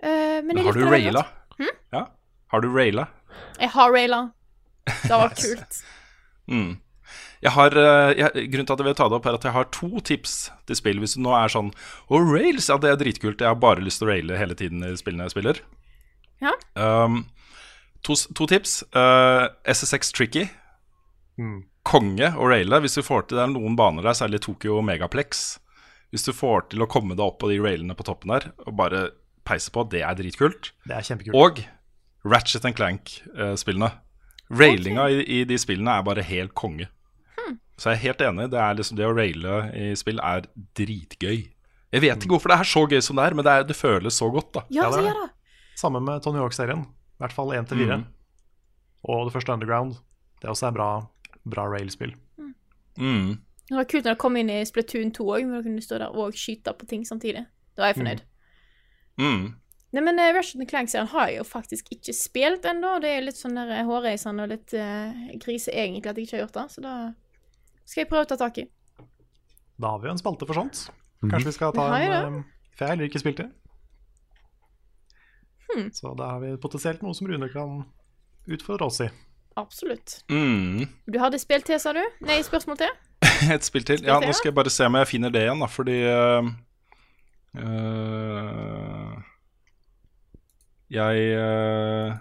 Uh, men Men har du raila? Hm? Ja. Har du raila? Jeg har raila. Det var kult. Mm. Jeg har, eh, jeg, grunnen til at jeg vil ta det opp, er at jeg har to tips til spill. Hvis du nå er sånn Å, rails, ja, det er dritkult. Jeg har bare lyst til å raile hele tiden i spillene jeg spiller. Ja. Um, To, to tips. Uh, SSX Tricky. Mm. Konge å raile. Hvis du får til det er noen baner der, særlig Tokyo Megaplex. Hvis du får til å komme deg opp på de railene på toppen der og bare peise på, det er dritkult. Det er kjempekult. Og Ratchet and Clank-spillene. Railinga i, i de spillene er bare helt konge. Så jeg er helt enig. Det, er liksom, det å raile i spill er dritgøy. Jeg vet ikke hvorfor det er så gøy som det er, men det, er, det føles så godt. da Ja, det er det. Samme med Tony Hawk-serien. I hvert fall 1 til 4. Mm. Og det første Underground. Det også er bra, bra rail-spill. mm. Det var kult når det kom inn i Splatoon 2 òg, hvor du kunne stå der og skyte på ting samtidig. Da var jeg fornøyd. Mm. Nei, men uh, Ratchet Clank-serien har jeg jo faktisk ikke spilt ennå. Det er litt sånn der hårreisende og litt uh, grise egentlig at jeg ikke har gjort det, så da skal jeg prøve å ta tak i. Da har vi jo en spalte for sånt. Kanskje vi skal ta en eh, For jeg har heller ikke spilt det. Hmm. Så da har vi potensielt noe som Rune kan utfordre oss i. Absolutt. Mm. Du hadde spilt til, sa du? Nei, spørsmål til? Et spill til. Ja, til, nå skal jeg bare se om jeg finner det igjen, da, fordi uh, Jeg øh,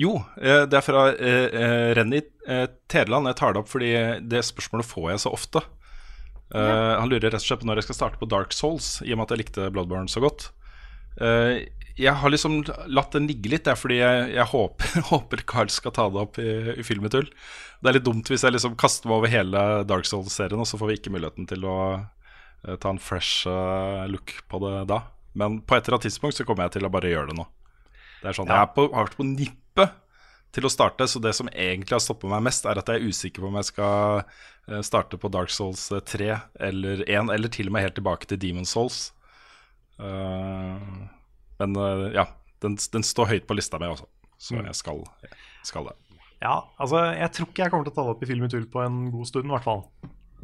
Jo, øh, det er fra øh, øh, Renny Tedeland. Jeg tar det opp fordi det spørsmålet får jeg så ofte. Ja. Han lurer rett og slett på når jeg skal starte på Dark Souls, i og med at jeg likte Bloodborne så godt. Eh, jeg har liksom latt den ligge litt, det er fordi jeg, jeg håper, håper Carl skal ta det opp i, i Filmetull. Det er litt dumt hvis jeg liksom kaster meg over hele Dark Souls-serien, og så får vi ikke muligheten til å eh, ta en fresh eh, look på det da. Men på et eller annet tidspunkt så kommer jeg til å bare gjøre det nå. Det er sånn, Ja. Jeg på, har vært på nippet til å starte, så det som egentlig har stoppet meg mest, er at jeg er usikker på om jeg skal eh, starte på Dark Souls eh, 3 eller 1, eller til og med helt tilbake til Demon Souls. Eh, men eh, ja, den, den står høyt på lista mi også, så jeg skal, jeg skal det. Ja, altså, jeg tror ikke jeg kommer til å ta det opp i Film i tull på en god stund, i hvert fall.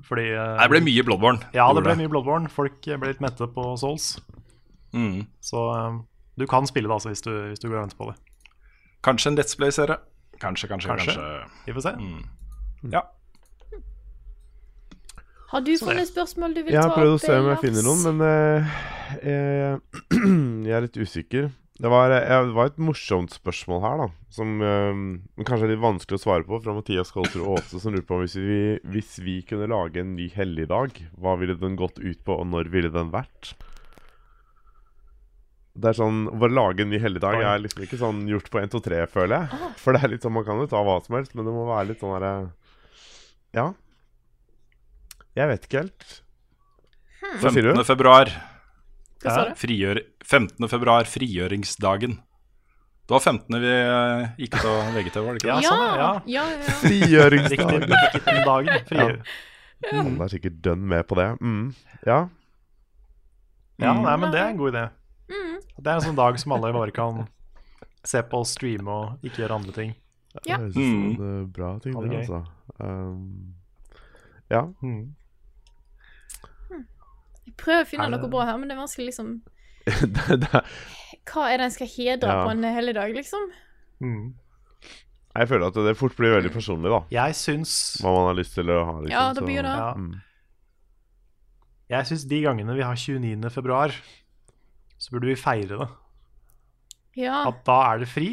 Fordi eh, Det ble mye Bloodborne. Ja, det ble mye Bloodborne. Folk ble litt mette på Souls. Mm. Så eh, du kan spille det altså hvis du, hvis du går og venter på det. Kanskje en Let's Play-serie. Kanskje, kanskje, Kanskje. kanskje. Vi får se. Mm. Ja. Har du funnet spørsmål du vil ta opp? Jeg har prøvd å se om jeg finner noen, men uh, jeg, jeg er litt usikker. Det var, jeg, det var et morsomt spørsmål her, da. Som uh, kanskje er litt vanskelig å svare på. Fra Mathias Kolsrud Aase, som lurer på om hvis vi, hvis vi kunne lage en ny helligdag, hva ville den gått ut på, og når ville den vært? Det er sånn, Å lage en ny helligdag er liksom ikke sånn gjort på 1, 2, 3, føler jeg. For det er litt sånn, man kan jo ta hva som helst, men det må være litt sånn derre Ja. Jeg vet ikke helt. Hva sier du? 15. februar. Hva sa du? Frigjør, 15. februar, frigjøringsdagen. Det var 15. vi eh, gikk ut av VGTV, var det ikke Ja, det? sånn, ja. ja, ja, ja. Riktig. riktig Bikket-dagen. Fri. Alle er sikkert dønn med på det. Mm. Ja. Ja, nei, men det er en god idé. Mm. Det er en sånn dag som alle bare kan se på og streame og ikke gjøre andre ting. Ja. Det høres ut som Mm. en eh, bra ting, det altså. Um, ja. Mm. Jeg prøver å finne det- noe bra her, men det er vanskelig liksom Hva er det en skal hedre Ja. på en helligdag, liksom? Mm. jeg føler at det fort blir veldig personlig, da. Jeg syns Hva man har lyst til å ha. Liksom, Ja, det blir det. ja, Mm. Jeg syns de gangene vi har 29. februar, så burde vi feire det. Ja. At da er det fri.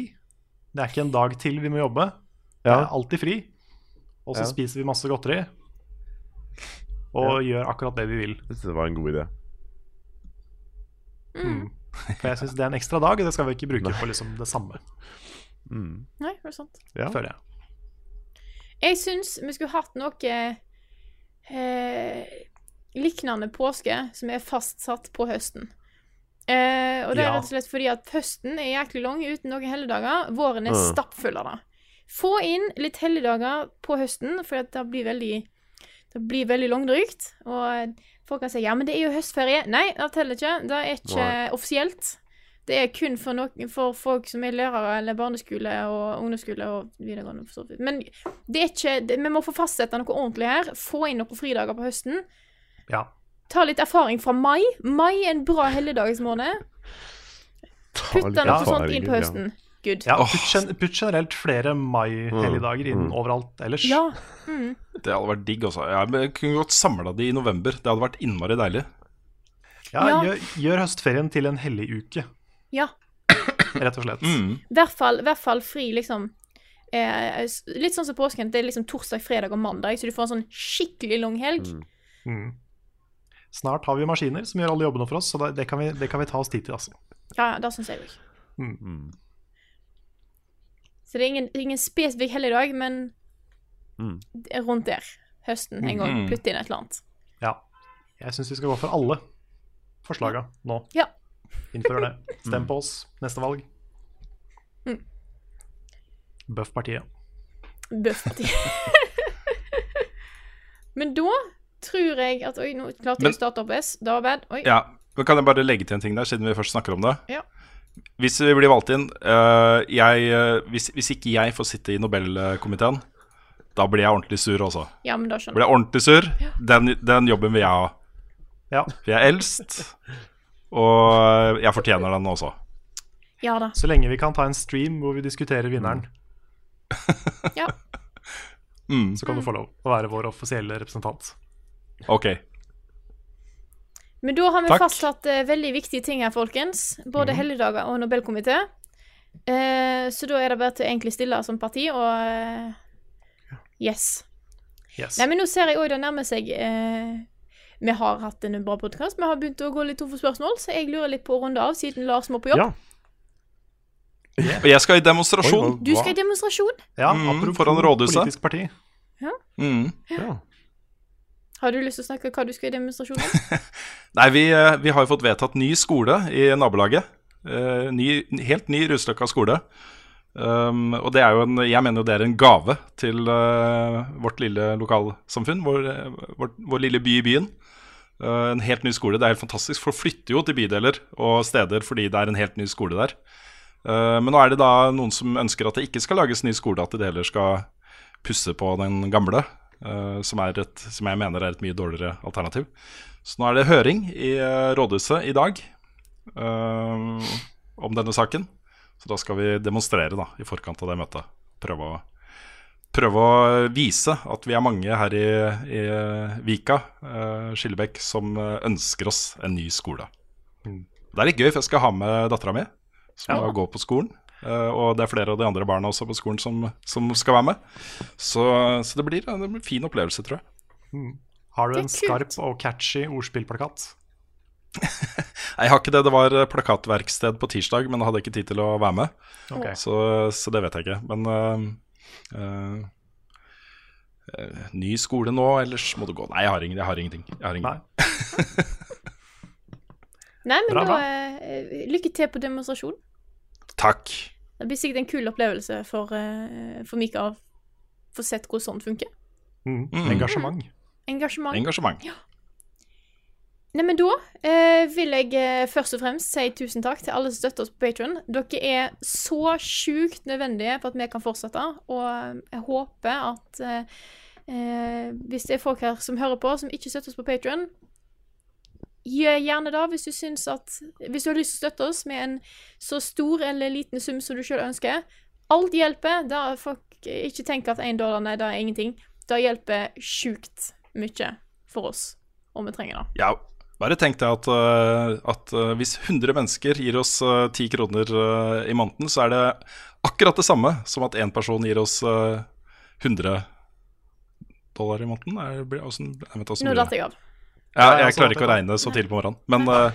Det er ikke en dag til vi må jobbe. Det er alltid fri. Og så Ja. spiser vi masse godteri. Og gjør akkurat det vi vil. Jeg synes det var en god idé. Mm. For jeg syns det er en ekstra dag, og det skal vi ikke bruke på liksom det samme, Mm. Nei, det er sant. Ja. føler jeg. Jeg syns vi skulle hatt noe eh, lignende påske som er fastsatt på høsten. Eh, og det er rett og slett fordi at høsten er jæklig lang uten noen helligdager. Våren er Mm. stappfull av det. Få inn litt helligdager på høsten, for det blir veldig det blir veldig langdrygt. Og folk kan si ja, men det er jo høstferie. Nei, det teller ikke. Det er ikke Nei. offisielt. Det er kun for, noen, for folk som er lærere eller barneskole og ungdomsskole og videregående. for så vidt. Men det er ikke, det, vi må få fastsette noe ordentlig her. Få inn noen fridager på høsten. Ja. Ta litt erfaring fra mai. Mai er en bra helligdagsmåned. Putt den noe sånt inn på høsten. Good. ja putt, gen putt generelt flere mai-helligdager inn Mm. overalt ellers. Ja. Mm. Det hadde vært digg også. Jeg kunne godt samla de i november. Det hadde vært innmari deilig. Ja, Ja. Gjør, gjør høstferien til en hellig uke. Ja. rett og slett. Mm. Hvert hvert fall fri, liksom. Eh, litt sånn som påsken. Det er liksom torsdag, fredag og mandag, så du får en sånn skikkelig lang helg. Mm. Mm. Snart har vi maskiner som gjør alle jobbene for oss, så det kan vi, det kan vi ta oss tid til. Altså. Ja, ja, det syns jeg òg. Mm. Så det er ingen, ingen spesifikk helligdag, men Mm. rundt der. Høsten en gang. putt Putte inn et eller annet. Ja. Jeg syns vi skal gå for alle forslaga nå. Ja. Innfør det. Stem på oss neste valg. Mm. Bøff partiet. Bøffparti. men da tror jeg at Oi, nå klarte jeg å starte OBS. Det var bad. Oi. Ja, men Kan jeg bare legge til en ting der, siden vi først snakker om det? Ja. Hvis vi blir valgt inn øh, jeg, øh, hvis, hvis ikke jeg får sitte i Nobelkomiteen, da blir jeg ordentlig sur også. Ja, men da skjønner skjønner blir jeg. jeg ordentlig sur. Den, den jobben vil jeg ha. Ja. For jeg er eldst, og jeg fortjener den også. Ja da. Så lenge vi kan ta en stream hvor vi diskuterer vinneren, Ja. Mm, så kan du få lov å være vår offisielle representant. Ok. Men da har vi Takk. fastsatt uh, veldig viktige ting her, folkens. Både helligdager og Nobelkomité. Uh, så da er det bare til å egentlig stille som parti og uh, Yes. Yes. Nei, men nå ser jeg òg det nærmer seg eh, Vi har hatt en bra podkast. Vi har begynt å gå litt tom for spørsmål, så jeg lurer litt på å runde av, siden Lars må på jobb. Ja. Og jeg skal i demonstrasjon. Oi, Du skal i demonstrasjon. Ja, Mm, foran rådhuset. politisk parti. Mm. Ja. Har du lyst til å snakke om hva du skal i demonstrasjonen? Nei, vi, eh, vi har jo fått vedtatt ny skole i nabolaget. Eh, ny, helt ny Rusløkka skole. Um, og det er jo en, jeg mener jo det er en gave til uh, vårt lille lokalsamfunn, vår, vår, vår lille by i byen. Uh, en helt ny skole. Det er helt fantastisk, for flytter jo til bydeler og steder fordi det er en helt ny skole der. Uh, men nå er det da noen som ønsker at det ikke skal lages ny skole, at det heller skal pusse på den gamle, som, er et, som jeg mener er et mye dårligere alternativ. Så nå er det høring i eh, rådhuset i dag eh, om denne saken. Så da skal vi demonstrere da, i forkant av det møtet. Prøve å, prøve å vise at vi er mange her i, i Vika, uh, Skillebekk, som eh, ønsker oss en ny skole. Mm. Det er litt gøy, for jeg skal ha med dattera mi, som Ja. går på skolen. Eh, og det er flere av de andre barna også på skolen som, som skal være med. Så, så det, blir, det blir en fin opplevelse, tror jeg. Har du en skarp og catchy ordspillplakat? Nei, Jeg har ikke det. Det var plakatverksted på tirsdag, men jeg hadde ikke tid til å være med. Okay. Så, så det vet jeg ikke. Men uh, øh, Ny skole nå, ellers må du gå. Nei, jeg har, ingen, jeg har ingenting. Jeg har Nei. ingenting. Nei, men Bra, da bra. eh, Lykke til på demonstrasjon. Takk. Det blir sikkert en kul opplevelse for, eh, for Mika å få sett hvordan sånt funker. Mm. Mm. Engasjement. Engasjement. Engasjement. Nei, men da eh, vil jeg eh, først og fremst si tusen takk til alle som støtter oss på Patron. Dere er så sjukt nødvendige for at vi kan fortsette, og jeg håper at eh, eh, hvis det er folk her som hører på, som ikke støtter oss på Patron, gjør gjerne det hvis du syns at Hvis du har lyst til å støtte oss med en så stor eller liten sum som du sjøl ønsker. Alt hjelper. Da folk ikke tenker at én dollar, nei, det er ingenting. Det hjelper sjukt mye for oss, og vi trenger det. Ja, bare tenk deg at, øh, at øh, hvis 100 mennesker gir oss øh, 10 kroner øh, i måneden, så er det akkurat det samme som at én person gir oss øh, 100 dollar i måneden. Er, hvordan, jeg vet hvordan Nå datt jeg av. Ja, jeg jeg klarer ikke å regne så tidlig på morgenen. Men uh,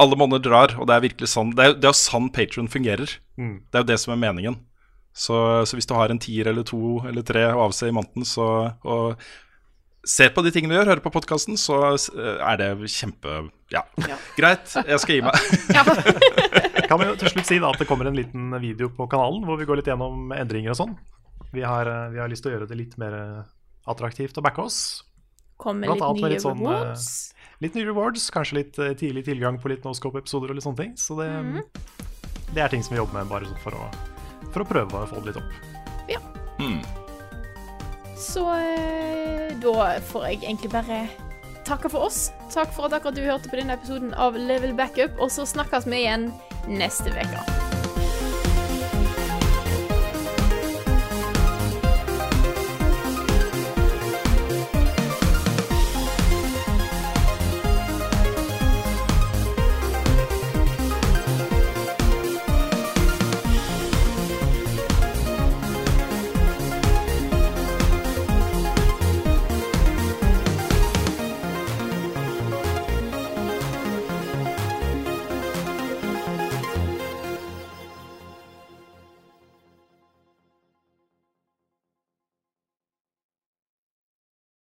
alle måneder drar, og det er virkelig sånn Det er, det er jo sånn Patron fungerer. Mm. Det er jo det som er meningen. Så, så hvis du har en tier eller to eller tre å avse i måneden, så og ser på de tingene du gjør, hører på podkasten, så øh, er det kjempe Ja, Ja. greit, jeg skal gi meg. Kan vi jo til slutt si da at det kommer en liten video på kanalen hvor vi går litt gjennom endringer og sånn. Vi har, eh, vi har lyst til å gjøre det litt mer eh, attraktivt å backe oss. Kom med litt nye litt sånn, rewards. Litt nye rewards, kanskje litt eh, tidlig tilgang på litt Noscope-episoder og litt sånne ting. Så det, mm. det er ting som vi jobber med bare sånn for å, for å prøve å få det litt opp. Hmm. Så eh, da får jeg egentlig bare takke for oss. Takk for at akkurat du hørte på denne episoden av Level Backup, og så snakkes vi igjen neste uke.